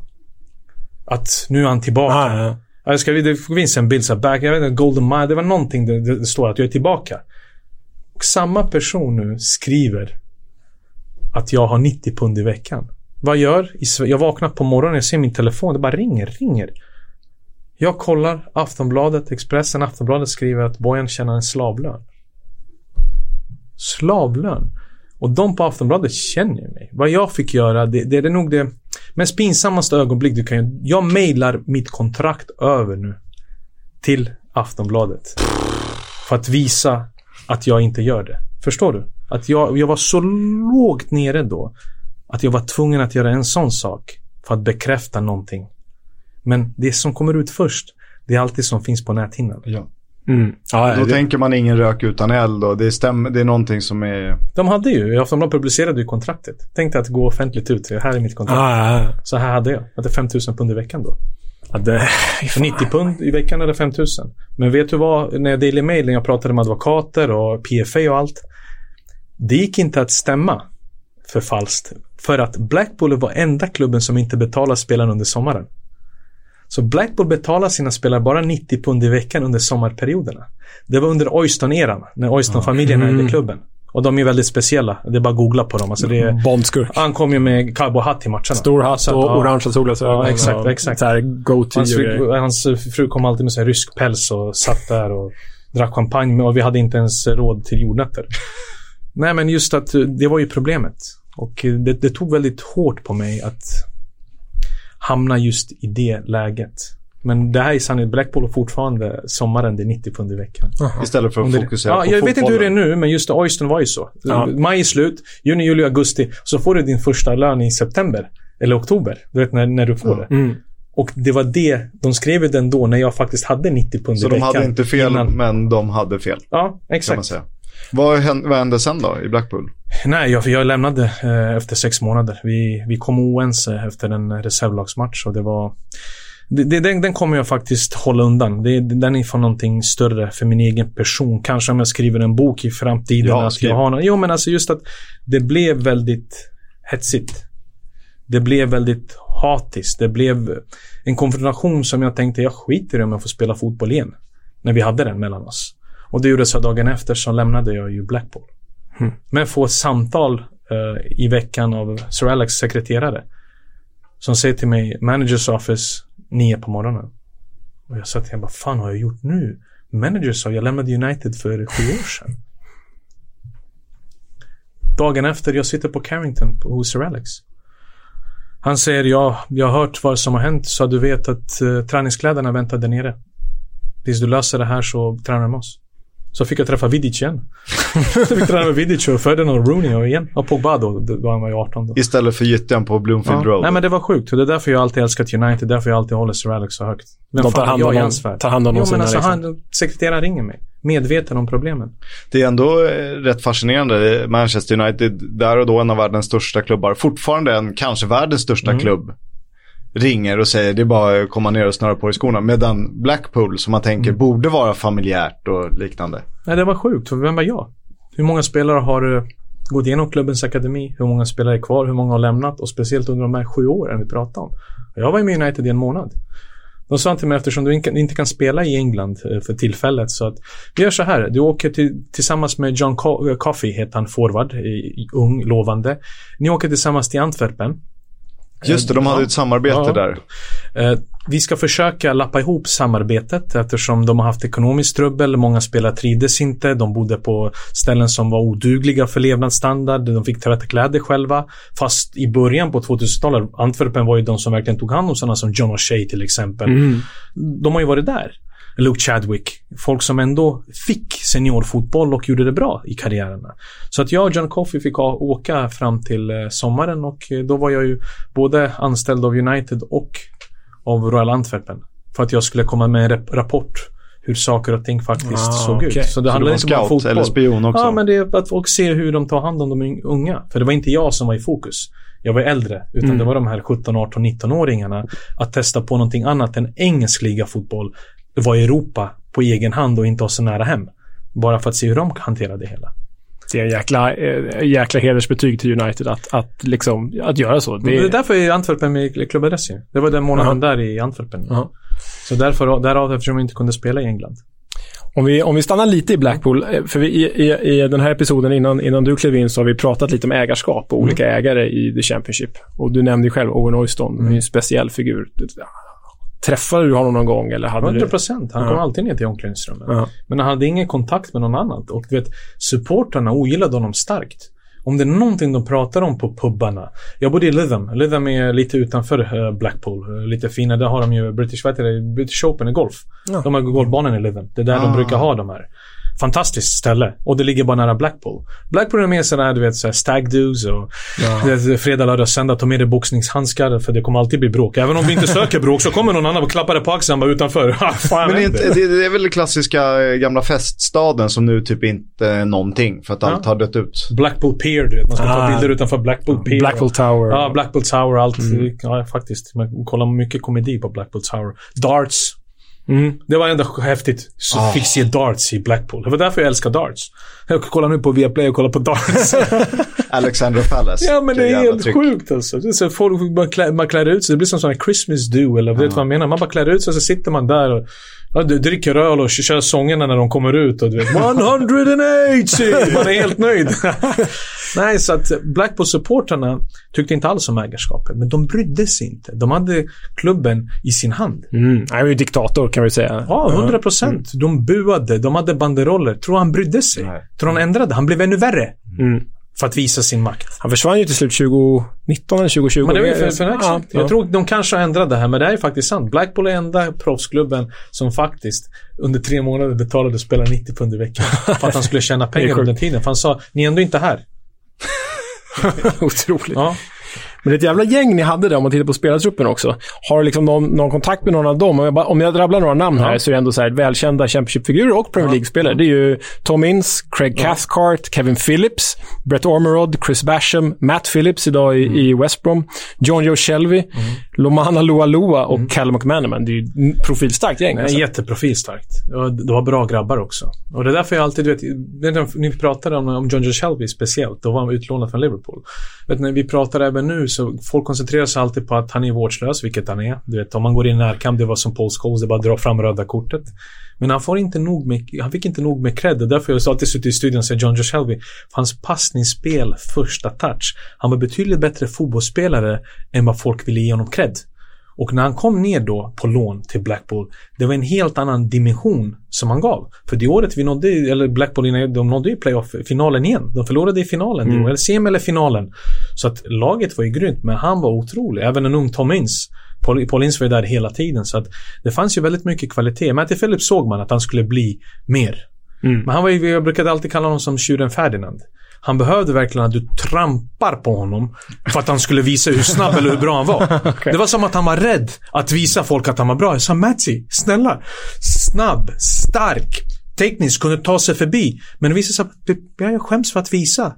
Att nu är han tillbaka. Ja, ja, ja. Ja, Jag ska, det finns en bild så här, back, jag vet inte, Golden Mile, det var någonting där det står att jag är tillbaka. Och samma person nu skriver att jag har 90 pund i veckan. Vad gör? Jag vaknar på morgonen, jag ser min telefon, det bara ringer, ringer. Jag kollar Aftonbladet, Expressen, Aftonbladet skriver att Bojan tjänar en slavlön. Slavlön. Och de på Aftonbladet känner mig. Vad jag fick göra, det, det är nog det mest pinsammaste ögonblick du kan göra. Jag mejlar mitt kontrakt över nu. Till Aftonbladet. För att visa att jag inte gör det. Förstår du? Att jag, jag var så lågt nere då. Att jag var tvungen att göra en sån sak. För att bekräfta någonting. Men det som kommer ut först, det är alltid som finns på näthinnan. Ja. Mm. ja Då det, tänker man ingen rök utan eld och det, stämmer, det är någonting som är... De hade ju, Aftonbladet publicerade ju kontraktet. Tänkte att gå offentligt ut. Det här är mitt kontrakt. ja, ja, Så här hade jag. Jag hade 5000 pund i veckan då. För 90 pund i veckan eller 5000. Men vet du vad? När Daily Mail, när jag pratade med advokater och PFA och allt. Det gick inte att stämma för falskt. För att Blackpool var enda klubben som inte betalar spelarna under sommaren. Så Blackpool betalar sina spelare bara 90 pund i veckan under sommarperioderna. Det var under Oyston-eran, när Oyston-familjen Mm. ägde klubben. Och de är väldigt speciella. Det är bara att googla på dem. Alltså det är, Bondskurk. han kom ju med cowboyhatt till matcherna. Stor hatt och ja. orangea solglasögon. Ja, exakt, exakt. Så här Hans fru, hans fru kom alltid med så här rysk päls och satt där och drack champagne och vi hade inte ens råd till jordnötter. Nej, men just att det var ju problemet. Och det, det tog väldigt hårt på mig att hamna just i det läget. Men det här är sannolikt Blackpool och fortfarande sommaren, det är 90 pund i veckan. Istället för att det- fokusera ja, på Jag vet inte hur det är fotbollen. nu, men just Oyston var ju så. Ja. Maj är slut, juni, juli, augusti. Så får du din första lön i september. Eller oktober. Du vet när, när du får det. Mm. Och det var det, de skrev ju den då när jag faktiskt hade 90 pund i Så de veckan. hade inte fel, innan. men de hade fel. Ja, Kan man exakt. säga. Vad hände, vad hände sen då i Blackpool? Nej, jag, jag lämnade eh, efter sex månader. Vi, vi kom oense efter en reservlagsmatch och det var... Det, den, den kommer jag faktiskt hålla undan. Det, den är för någonting större för min egen person. Kanske om jag skriver en bok i framtiden. Ja, att jag har någon, jo, men alltså just att det blev väldigt hetsigt. Det blev väldigt hatiskt. Det blev en konfrontation som jag tänkte, jag skiter i om jag får spela fotboll igen. När vi hade den mellan oss. Och det gjorde så dagen efter så lämnade jag ju Blackpool. Men få ett samtal eh, i veckan av Sir Alex sekreterare. Som säger till mig, managers office, nio på morgonen. Och jag sa till honom, vad fan har jag gjort nu? Manager sa, jag lämnade United för sju år sedan. Dagen efter, jag sitter på Carrington på- hos Sir Alex. Han säger, ja, jag har hört vad som har hänt så du vet att uh, träningskläderna väntar där nere. Tills du löser det här så tränar du med oss. Så fick jag träffa Vidic igen. så fick jag träna med Vidic och Ferdinand och Rooney och igen. Och Pogba då, då han var ju 18 då. Istället för gyttjan på Bloomfield Ja. Road. Nej men det var sjukt. Det är därför jag alltid älskat United. Därför jag alltid håller Sir Alex så högt. Vem De tar fan är hand jag om hans värld? tar hand om jo, men alltså liksom. han, sekreteraren ringer mig. Medveten om problemen. Det är ändå eh, rätt fascinerande. Manchester United, där och då en av världens största klubbar, fortfarande en, kanske världens största Mm. klubb, ringer och säger det är bara att komma ner och snöra på i skorna. Medan Blackpool, som man tänker Mm. borde vara familjärt och liknande. Nej, det var sjukt. För vem var jag? Hur många spelare har eh, gått igenom klubbens akademi, hur många spelare är kvar, hur många har lämnat och speciellt under de här sju åren vi pratar om. Jag var med United i en månad. De sa till mig eftersom du inte kan spela i England eh, för tillfället så att vi gör så här. Du åker till, tillsammans med John Co Coffey, heter han, forward, ung, lovande. Ni åker tillsammans till Antwerpen. Just det, de hade ett samarbete ja. där. Eh, vi ska försöka lappa ihop samarbetet eftersom de har haft ekonomiskt trubbel. Många spelare trivdes inte. De bodde på ställen som var odugliga för levnadsstandard. De fick tvätta kläder själva. Fast i början på 2000-talet, Antwerpen var ju de som verkligen tog hand om sådana som John O'Shea till exempel. Mm. De har ju varit där. Luke Chadwick. Folk som ändå fick seniorfotboll och gjorde det bra i karriärerna. Så att jag och John Coffey fick åka fram till eh, sommaren och eh, då var jag ju både anställd av United och av Royal Antwerpen. För att jag skulle komma med en rapport hur saker och ting faktiskt ah, såg okay. ut. Så det handlade inte bara om fotboll. eller spion också? Ja, men det är att folk ser hur de tar hand om de unga. För det var inte jag som var i fokus. Jag var äldre, utan mm. det var de här 17, 18, 19-åringarna. Att testa på någonting annat än engelsk ligafotboll vara i Europa på egen hand och inte ha så nära hem. Bara för att se hur de hanterar det hela. Det är en jäkla, eh, jäkla hedersbetyg till United att, att, liksom, att göra så. Det är, det är därför är Antwerpen med klubbadress Det var den månaden uh -huh. där i Antwerpen. Uh -huh. Så därför, därav eftersom vi inte kunde spela i England. Om vi, om vi stannar lite i Blackpool, eh, för vi, i, i, i den här episoden innan, innan du klev in så har vi pratat lite om ägarskap och mm. olika ägare i The Championship. Och du nämnde ju själv Owen Oyston, mm. en speciell figur. Träffade du honom någon gång? Eller hade 100 procent. Han ja. kom alltid ner till omklädningsrummet. Ja. Men han hade ingen kontakt med någon annan. Och du vet, supportrarna ogillade honom starkt. Om det är någonting de pratar om på pubbarna. Jag bodde i Lytham. Lytham är lite utanför uh, Blackpool. Uh, lite finare. Där har de ju British, vad? British Open i golf. Ja. De har golfbanan i Lytham. Det är där ah. de brukar ha de här fantastiskt ställe. Och det ligger bara nära Blackpool. Blackpool är mer sådär, du vet, stag do's och ja. fredag, lördag, söndag. Ta med dig boxningshandskar för det kommer alltid bli bråk. Även om vi inte söker bråk så kommer någon annan och klappar dig på axeln bara utanför. Men det är, inte, det, det är väl den klassiska eh, gamla feststaden som nu typ inte är någonting för att allt ja. har dött ut. Blackpool Pier, du vet. Man ska ah. ta bilder utanför Blackpool Pier. Blackpool Tower. Ja, Blackpool Tower. Allt. Mm. Ja, faktiskt. Man kollar mycket komedi på Blackpool Tower. Darts. Mm. Det var ändå häftigt. Så oh. fick se darts i Blackpool. Det var därför jag älskar darts. Jag kollar nu på Viaplay och kollar på darts. Alexander Palace. Ja, men det är helt tryck. sjukt alltså. Det är så folk, man, klär, man klär ut sig. Det blir som en Christmas do eller uh. vet vad jag menar. Man bara klär ut sig och så sitter man där och Ja, du dricker öl och kör sångerna när de kommer ut och du vet 180! Man är helt nöjd. Nej, så att Blackpool-supportrarna tyckte inte alls om ägarskapet. Men de brydde sig inte. De hade klubben i sin hand. Mm. Han var ju diktator kan vi säga. Ja, 100 procent. Mm. De buade, de hade banderoller. Tror han brydde sig? Nej. Tror han ändrade? Han blev ännu värre. Mm. För att visa sin makt. Han försvann ju till slut 2019 eller 2020. Men det var ju för, för ja, Jag ja. tror de kanske har ändrat det här, men det är ju faktiskt sant. Blackpool är enda proffsklubben som faktiskt under tre månader betalade spelare 90 pund i veckan. för att han skulle tjäna pengar under tiden. För han sa, ni är ändå inte här. Otroligt. Ja. Men det är ett jävla gäng ni hade där om man tittar på spelartruppen också. Har du liksom någon, någon, kontakt med någon av dem? Om jag, bara, om jag drabblar några namn här så är det ändå så här välkända Championship-figurer och Premier League-spelare. Det är ju Tom Ince, Craig Cathcart, Kevin Phillips, Brett Ormerod, Chris Basham, Matt Phillips idag i, mm. i West Brom, John Joe Shelby, mm. Lomana Lualua och mm. Callum McManaman. Det är ju ett profilstarkt gäng. Alltså. Jätteprofilstarkt. Det var bra grabbar också. Och det är därför jag alltid, du vet, ni pratade om, om John Joe Shelby speciellt. Då var han utlånad från Liverpool. Vet, när vi pratar även nu så folk koncentrerar sig alltid på att han är vårdslös, vilket han är. Du vet, om man går in i närkamp, det var som Paul Scholes, det är bara att dra fram röda kortet. Men han får inte nog med, han fick inte nog med cred. Därför har jag alltid suttit i studion och sett John Josh Shelby. Hans passningsspel, första touch. Han var betydligt bättre fotbollsspelare än vad folk ville ge honom cred. Och när han kom ner då på lån till Blackpool, det var en helt annan dimension som han gav. För det året vi nådde, eller Blackpool, de nådde ju playoff-finalen igen. De förlorade i finalen, mm. eller sem eller finalen. Så att laget var ju grymt, men han var otrolig. Även en ung Tom Ince. Paul, Paul Ince var ju där hela tiden, så att det fanns ju väldigt mycket kvalitet. Matty Phillips såg man att han skulle bli mer. Mm. Men han var ju, jag brukade alltid kalla honom som tjuren Ferdinand. Han behövde verkligen att du trampar på honom för att han skulle visa hur snabb eller hur bra han var. okay. Det var som att han var rädd att visa folk att han var bra. Jag sa Matsi, snälla. Snabb, stark, teknisk, kunde ta sig förbi. Men det visade sig att jag skäms för att visa.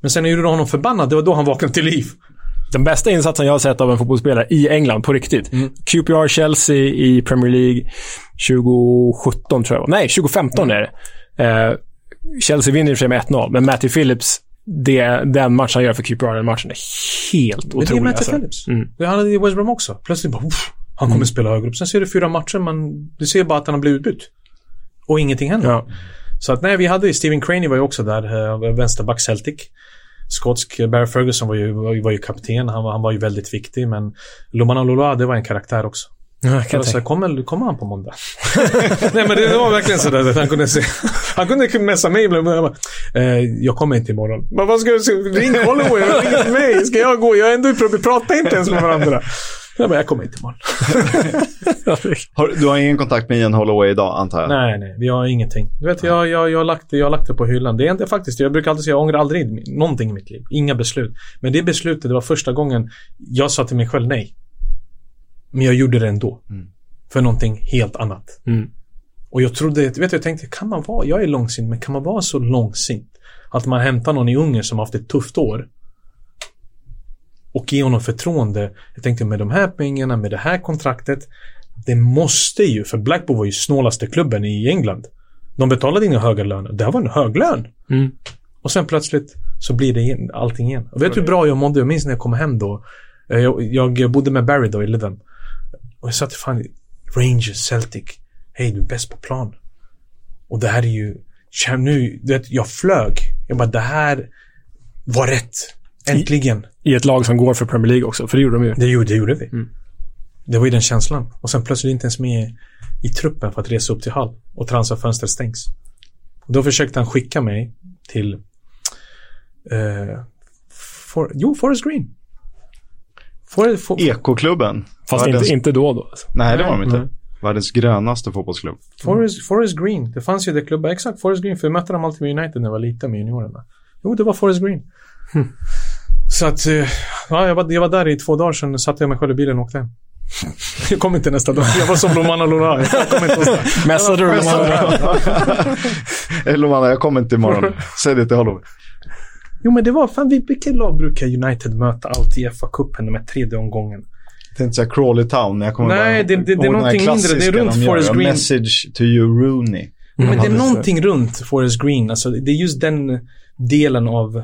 Men sen gjorde honom förbannad, det var då han vaknade till liv. Den bästa insatsen jag har sett av en fotbollsspelare i England, på riktigt. Mm. QPR Chelsea i Premier League 2017 tror jag Nej, 2015 mm. är det. Eh, Chelsea vinner i och för sig med 1-0, men Matty Phillips det, den matchen han gör för QPR, den matchen är helt Men det är otrolig. Matthew Alltså. Phillips. Mm. Det hade i West Brom också. Plötsligt bara, uff, han kommer spela högre upp. Sen ser du fyra matcher, men du ser bara att han har blivit utbytt. Och ingenting händer. Ja. Så att nej, vi hade ju Steven Craney var ju också där, eh, vänsterback Celtic. Skotsk, eh, Barry Ferguson var ju, var ju, var ju kapten, han var, han var ju väldigt viktig, men Lomana Loloa, det var en karaktär också. Ja, jag så tänka. kommer, kommer han på måndag? nej men det var verkligen sådär att han kunde se, han kunde messa mig ibland. Jag, bara, eh, jag kommer inte imorgon. Men vad ska jag säga? Ring Holloway, ring mig. Ska jag gå? Jag är ändå i vi pratar inte ens med varandra. Jag bara, jag kommer inte imorgon. Har, du har ingen kontakt med Ian Holloway idag, antar jag? Nej, nej, vi har ingenting. Du vet, jag, jag, jag, har lagt, det- jag har lagt det på hyllan. Det är inte faktiskt, jag brukar alltid säga, jag ångrar aldrig någonting i mitt liv. Inga beslut. Men det beslutet, det var första gången jag sa till mig själv nej. Men jag gjorde det ändå. Mm. För någonting helt annat. Mm. Och jag trodde, vet du, jag tänkte, kan man vara, jag är långsint, men kan man vara så långsint? Att man hämtar någon i Ungern som har haft ett tufft år. Och ge honom förtroende. Jag tänkte med de här pengarna, med det här kontraktet. Det måste ju, för Blackpool var ju snålaste klubben i England. De betalade inga höga löner. Det här var en hög lön. Mm. Och sen plötsligt så blir det igen, allting igen. Och vet du hur bra jag mådde? Jag minns när jag kom hem då. Eh, Jag, jag bodde med Barry då i Lytham. Och jag sa till fan, Rangers, Celtic. Hej, du är bäst på plan. Och det här är ju, nu, du vet, jag flög. Jag bara, det här var rätt. Äntligen. I ett lag som går för Premier League också, för det gjorde de ju. Det gjorde, det gjorde vi. Mm. Det var ju den känslan. Och sen plötsligt inte ens med i truppen för att resa upp till Hall. Och transferfönstret stängs. Och då försökte han skicka mig till... Eh, for, jo, Forest Green. For, for, Ekoklubben. Fast Världens- inte, inte då då. Alltså. Nej, det var de inte. Nej. Världens grönaste fotbollsklubb. Forest, Forest Green. Det fanns ju det klubbar. Exakt, Forest Green. För jag mötte dem alltid med United när jag var liten med juniorerna. Jo, det var Forest Green. Så att, eh, ja, jag var, jag var där i två dagar sedan. satte jag mig själv i bilen och åkte hem. Jag kom inte nästa dag. Jag var som Lomana Lora. Mässade du andra? Eh, Lomana, jag kommer inte imorgon. Säg det till Holloway. Jo, men det var fan, vi- vilket lag brukar United möta alltid i FA-cupen med tredje omgången? Jag tänkte säga Crawley Town. men Jag kommer Nej, bara det- det- det är här någonting mindre. Det är runt de. Forest Green. Message to you Rooney. Men det är någonting runt Forest Green. Alltså, det är just den delen av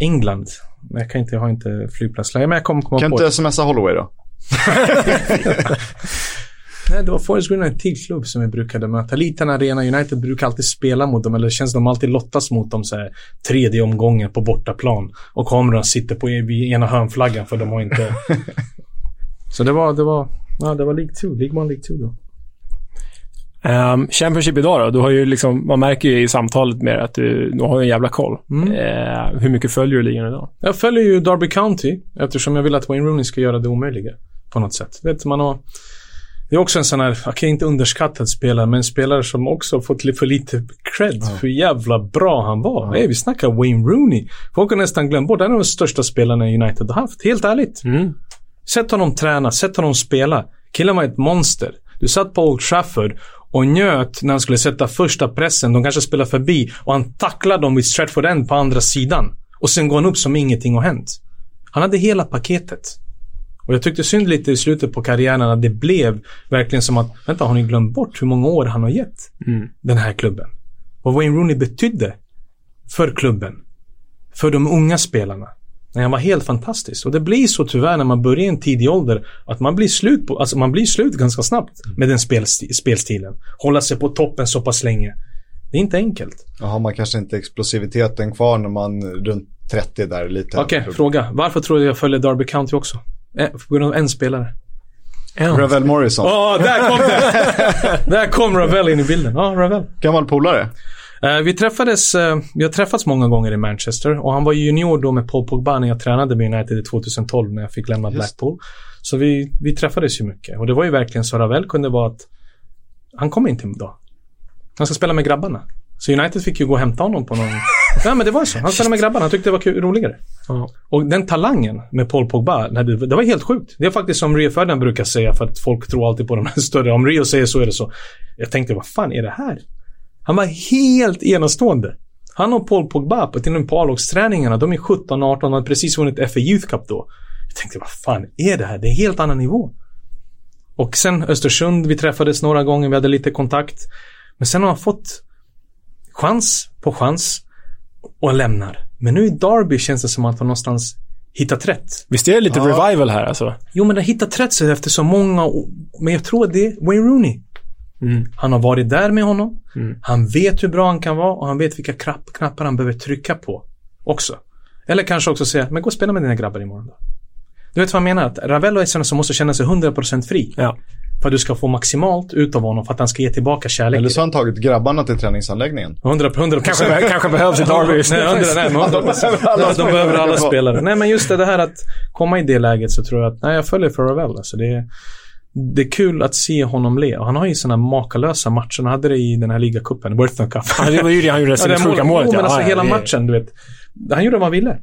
England. Men Jag kan inte, jag har inte flygplatsläge, men jag kommer komma Kan på inte det. smsa Holloway då? Nej, det var Forest Green en till klubb som vi brukade möta. Liten arena. United brukar alltid spela mot dem, eller det känns som de alltid lottas mot dem så här, tredje omgången på bortaplan. Och kameran sitter på ena hörnflaggan för de har inte... så det var, det var, ja, det var League 2. League 1, League 2 då. Um, Championship idag då? Du har ju liksom, man märker ju i samtalet med att du, du har en jävla koll. Mm. Eh, hur mycket följer du ligan idag? Jag följer ju Derby County eftersom jag vill att Wayne Rooney ska göra det omöjliga. På något sätt. Vet, man har, det är också en sån här, jag kan inte underskattad spelare, men en spelare som också fått för lite cred för hur jävla bra han var. Hey, vi snackar Wayne Rooney. Folk har nästan glömt bort, han är den största spelarna United har haft. Helt ärligt. Mm. Sätt honom träna, sätt honom spela. Killen var ett monster. Du satt på Old Trafford och njöt när han skulle sätta första pressen. De kanske spelar förbi och han tacklar dem vid Stratford End på andra sidan. Och sen går han upp som ingenting har hänt. Han hade hela paketet. Och jag tyckte synd lite i slutet på karriären att det blev verkligen som att, vänta, har ni glömt bort hur många år han har gett Mm. den här klubben? Vad Wayne Rooney betydde för klubben. För de unga spelarna. Nej, han var helt fantastisk. Och det blir så tyvärr när man börjar i en tidig ålder att man blir slut på, alltså man blir slut ganska snabbt med den spelsti- spelstilen. Hålla sig på toppen så pass länge. Det är inte enkelt. Då har man kanske inte explosiviteten kvar när man runt 30 där lite. Okej, fråga. Varför tror du jag följer Derby County också? På grund av en spelare. En. Ravel Morrison. Ja, där kom det! där kom Ravel in i bilden. Ja, Ravel. Gammal polare. Eh, vi träffades, eh, vi har träffats många gånger i Manchester och han var ju junior då med Paul Pogba när jag tränade med United i 2012 när jag fick lämna Just. Blackpool. Så vi, vi träffades ju mycket och det var ju verkligen så Ravel kunde vara att han kommer inte idag. Han ska spela med grabbarna. Så United fick ju gå och hämta honom på någon... ja men det var så. Han spelade med grabbarna. Han tyckte det var kul, roligare. Ja. Och den talangen med Paul Pogba, det, det var helt sjukt. Det är faktiskt som Rio Ferdinand brukar säga för att folk tror alltid på de här större. Om Rio säger så är det så. Jag tänkte, vad fan är det här? Han var helt enastående. Han och Paul Pogba på, till och med på A-lagsträningarna, de är 17-18, de hade precis vunnit FA Youth Cup då. Jag tänkte, vad fan är det här? Det är en helt annan nivå. Och sen Östersund, vi träffades några gånger, vi hade lite kontakt. Men sen har han fått chans på chans och lämnar. Men nu i Derby känns det som att han någonstans hittat rätt. Visst är det lite Ja. revival här alltså? Jo, men det har hittat rätt sig efter så många år. Men jag tror att det är Wayne Rooney. Mm. Han har varit där med honom. Mm. Han vet hur bra han kan vara och han vet vilka knapp, knappar han behöver trycka på också. Eller kanske också säga, men gå och spela med dina grabbar imorgon då. Du vet vad jag menar? Att Ravello är sån som måste känna sig 100% fri. Ja. För att du ska få maximalt ut av honom för att han ska ge tillbaka kärlek. Eller så har han tagit grabbarna till träningsanläggningen. 100 100 Kanske, be- kanske behövs i Derby just nu. Nej, 100, nej, men 100 Alla De behöver alla spelare. Nej, men just det, här att komma i det läget så tror jag att, nej, jag följer för Ravel. Alltså det, är, det är kul att se honom le. Och han har ju sådana makalösa matcher. Han hade det i den här ligacupen, Worthington Cup. Ja, det var ju det han gjorde det målet. målet. Jo, men alltså ja, hela det- matchen, du vet. Han gjorde vad han ville.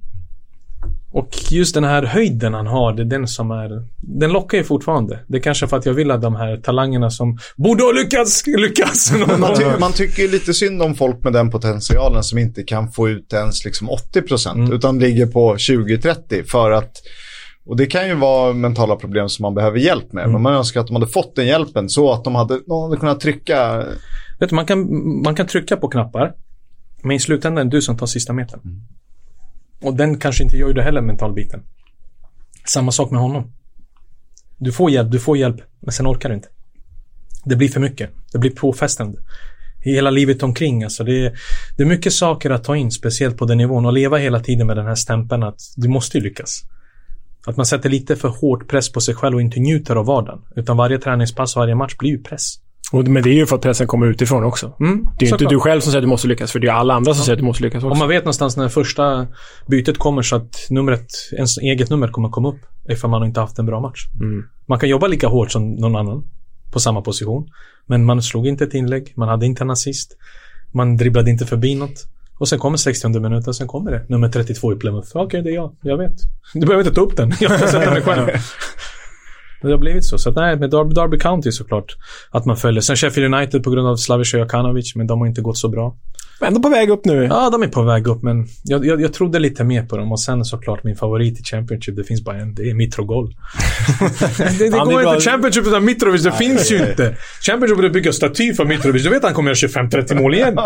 Och just den här höjden han har, det är den som är... Den lockar ju fortfarande. Det är kanske för att jag vill att de här talangerna som borde ha lyckats, lyckas. Man, ty man tycker lite synd om folk med den potentialen som inte kan få ut ens liksom 80% Mm. utan ligger på 20-30 för att och det kan ju vara mentala problem som man behöver hjälp med. Mm. Men man önskar att de hade fått den hjälpen så att de hade, de hade kunnat trycka. Vet du, man kan, man kan trycka på knappar. Men i slutändan är det du som tar sista metern. Och den kanske inte gör det heller, mentalbiten. Samma sak med honom. Du får hjälp, du får hjälp, men sen orkar du inte. Det blir för mycket. Det blir påfrestande. Hela livet omkring, alltså. Det är, det är mycket saker att ta in, speciellt på den nivån. Och leva hela tiden med den här stämpeln att du måste ju lyckas. Att man sätter lite för hårt press på sig själv och inte njuter av vardagen. Utan varje träningspass och varje match blir ju press. Och, men det är ju för att pressen kommer utifrån också. Mm, Det är ju inte såklart. du själv som säger att du måste lyckas, för det är alla andra som säger att du måste lyckas också. Om man vet någonstans när första bytet kommer så att numret, ens eget nummer kommer komma upp ifall man inte haft en bra match. Mm. Man kan jobba lika hårt som någon annan på samma position. Men man slog inte ett inlägg, man hade inte en assist. Man dribblade inte förbi något. Och sen kommer 60 minuter, sen kommer det. Nummer 32 i Plymouth. Okej, det är jag. Jag vet. Du behöver inte ta upp den. Jag kan sätta mig själv. Det har blivit så. Så att nej, med Derby, Derby County såklart. Att man följer. Sen Sheffield United på grund av Slavica Jokanovic, men de har inte gått så bra. Ändå på väg upp nu. Ja, de är på väg upp, men jag, jag, jag trodde lite mer på dem. Och sen såklart min favorit i Championship, det finns bara en. Det är Mitrogol. det det Ja, det går bra. inte Championship utan Mitrovic. Det finns ju inte. Championship borde bygga staty för Mitrovic. Du vet att han kommer göra 25-30 mål igen.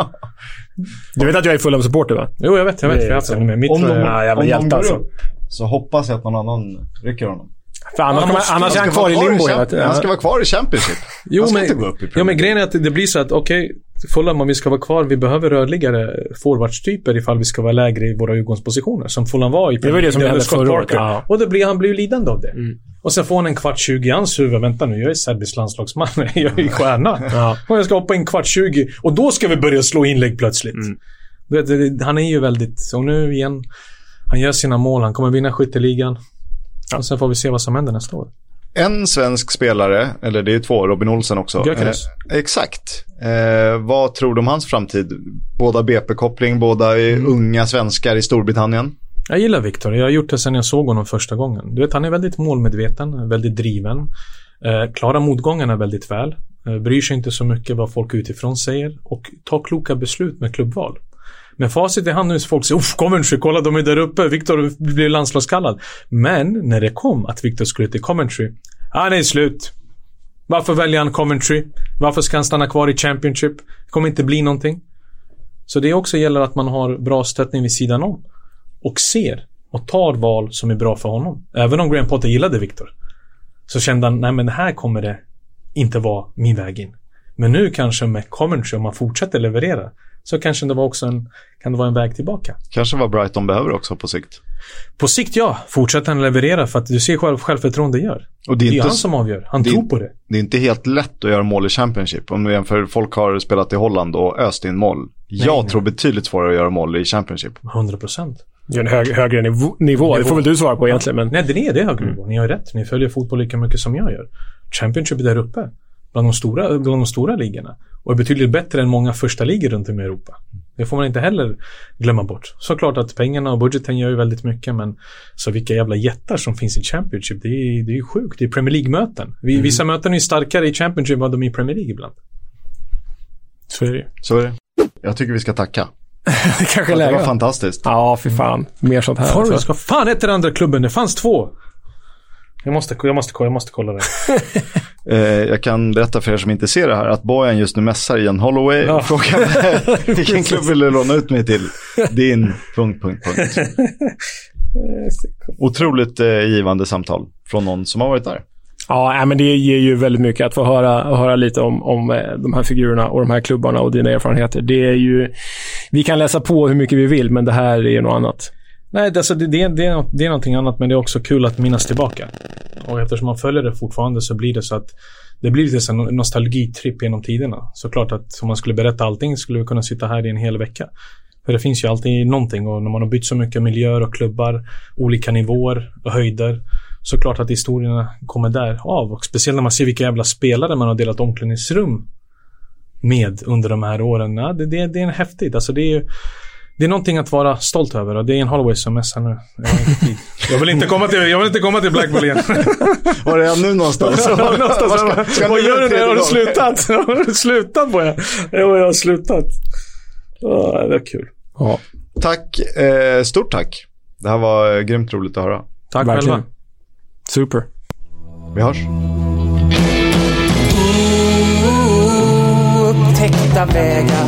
Du vet att jag är Fulham-supporter va? Jo, jag vet. Jag vet. Det Jag har haft så. det med Om Mitro. de, Ja, jävla om de hjälte går alltså. upp så hoppas jag att någon annan rycker honom. För annars, Han måste- annars är han kvar i limbo hela tiden. Han ska vara kvar i Championship. Jo, han ska men, inte gå upp i Premier men League. grejen är att det blir så att okej, Fulham om vi ska vara kvar, vi behöver rörligare forwardstyper ifall vi ska vara lägre i våra utgångspositioner. Som Fulham var i Det var det som hände Scott förra året, Parker. ja. Och det blir, han blir ju lidande av det. Mm. Och sen får han en kvart 20 i hans huvud. Vänta nu, jag är serbisk landslagsman. jag är ju stjärna. Ja. Och jag ska hoppa in kvart 20 och då ska vi börja slå inlägg plötsligt. Mm. Det, det, han är ju väldigt... Och nu igen, han gör sina mål. Han kommer vinna skytteligan. Och sen får vi se vad som händer nästa år. En svensk spelare, eller det är två, Robin Olsen också. Gyökeres. Eh, exakt. Eh, vad tror du om hans framtid? Båda BP-koppling, båda är Mm. unga svenskar i Storbritannien. Jag gillar Viktor. Jag har gjort det sedan jag såg honom första gången. Du vet, han är väldigt målmedveten, väldigt driven. Eh, klarar motgångarna väldigt väl. Eh, bryr sig inte så mycket vad folk utifrån säger och tar kloka beslut med klubbval. Med facit i hand nu så folk säger Uff, Coventry, kolla de är där uppe. Viktor blir landslagskallad. Men när det kom att Viktor skulle till Coventry, ah, han är slut. Varför väljer han Coventry? Varför ska han stanna kvar i Championship? Det kommer inte bli någonting. Så det också gäller att man har bra stöttning vid sidan om. Och ser och tar val som är bra för honom. Även om Graham Potter gillade Viktor. Så kände han, nej men här kommer det inte vara min väg in. Men nu kanske med Coventry, om man fortsätter leverera, så kanske det var också en, kan det vara en väg tillbaka. Kanske vad Brighton behöver också på sikt. På sikt ja, fortsätter han leverera för att du ser själv självförtroende gör. Och Det det är är, ju inte, han som avgör. Han det- tror på det. det är inte helt lätt att göra mål i Championship. Om du jämför, folk har spelat i Holland och öst in mål. Jag nej. tror betydligt svårare att göra mål i Championship. 100 procent. Det är en hög, högre nivå, nivå. Det får väl du svara på egentligen, men... Nej, det är det högre nivå. Ni har rätt. Ni följer fotboll lika mycket som jag gör. Championship är där uppe. Bland de stora, bland de stora ligorna. Och är betydligt bättre än många första ligor runt om i Europa. Det får man inte heller glömma bort. Såklart att pengarna och budgeten gör ju väldigt mycket men så vilka jävla jättar som finns i Championship. Det är, det är ju sjukt. Det är Premier League-möten. Vi, Vissa möten är starkare i Championship än vad de är i Premier League ibland. Så är det ju. Så är det. Jag tycker vi ska tacka. Det kanske är Det läge. var va? fantastiskt. Ja, fy fan. Mer sånt här. Forest, Alltså. vad fan hette den andra klubben? Det fanns två. Jag måste, jag måste, jag måste kolla det. Eh, jag kan berätta för er som inte ser det här att Bojan just nu mässar Ian Holloway. Ja. Frågar vilken klubb vill du låna ut mig till? Din... Punkt, punkt, punkt. Otroligt eh, givande samtal från någon som har varit där. Ja, men det ger ju väldigt mycket att få höra, höra lite om, om eh, de här figurerna och de här klubbarna och dina erfarenheter. Det är ju... Vi kan läsa på hur mycket vi vill, men det här är något annat. Nej, det, alltså, det, det, det, är, det är någonting annat men det är också kul att minnas tillbaka. Och eftersom man följer det fortfarande så blir det så att det blir lite en nostalgitripp genom tiderna. Såklart att om man skulle berätta allting skulle vi kunna sitta här i en hel vecka. För det finns ju alltid någonting och när man har bytt så mycket miljöer och klubbar, olika nivåer och höjder. Såklart att historierna kommer där av och speciellt när man ser vilka jävla spelare man har delat omklädningsrum med under de här åren. Ja, det, det, det är häftigt. Alltså det är ju det är någonting att vara stolt över och det är en Holloway som messar nu. Jag, vill inte komma till, jag vill inte komma till Blackpool igen. Var är han nu någonstans? Någonstans, Var ska- ska Vad gör du nu? Har du slutat? Har du slutat på jag? Jo, jag har slutat. Åh, det är kul. Ja, Tack, eh, stort tack. Det här var eh, grymt roligt att höra. Tack verkligen. själva. Super. Vi hörs. Upptäckta vägar,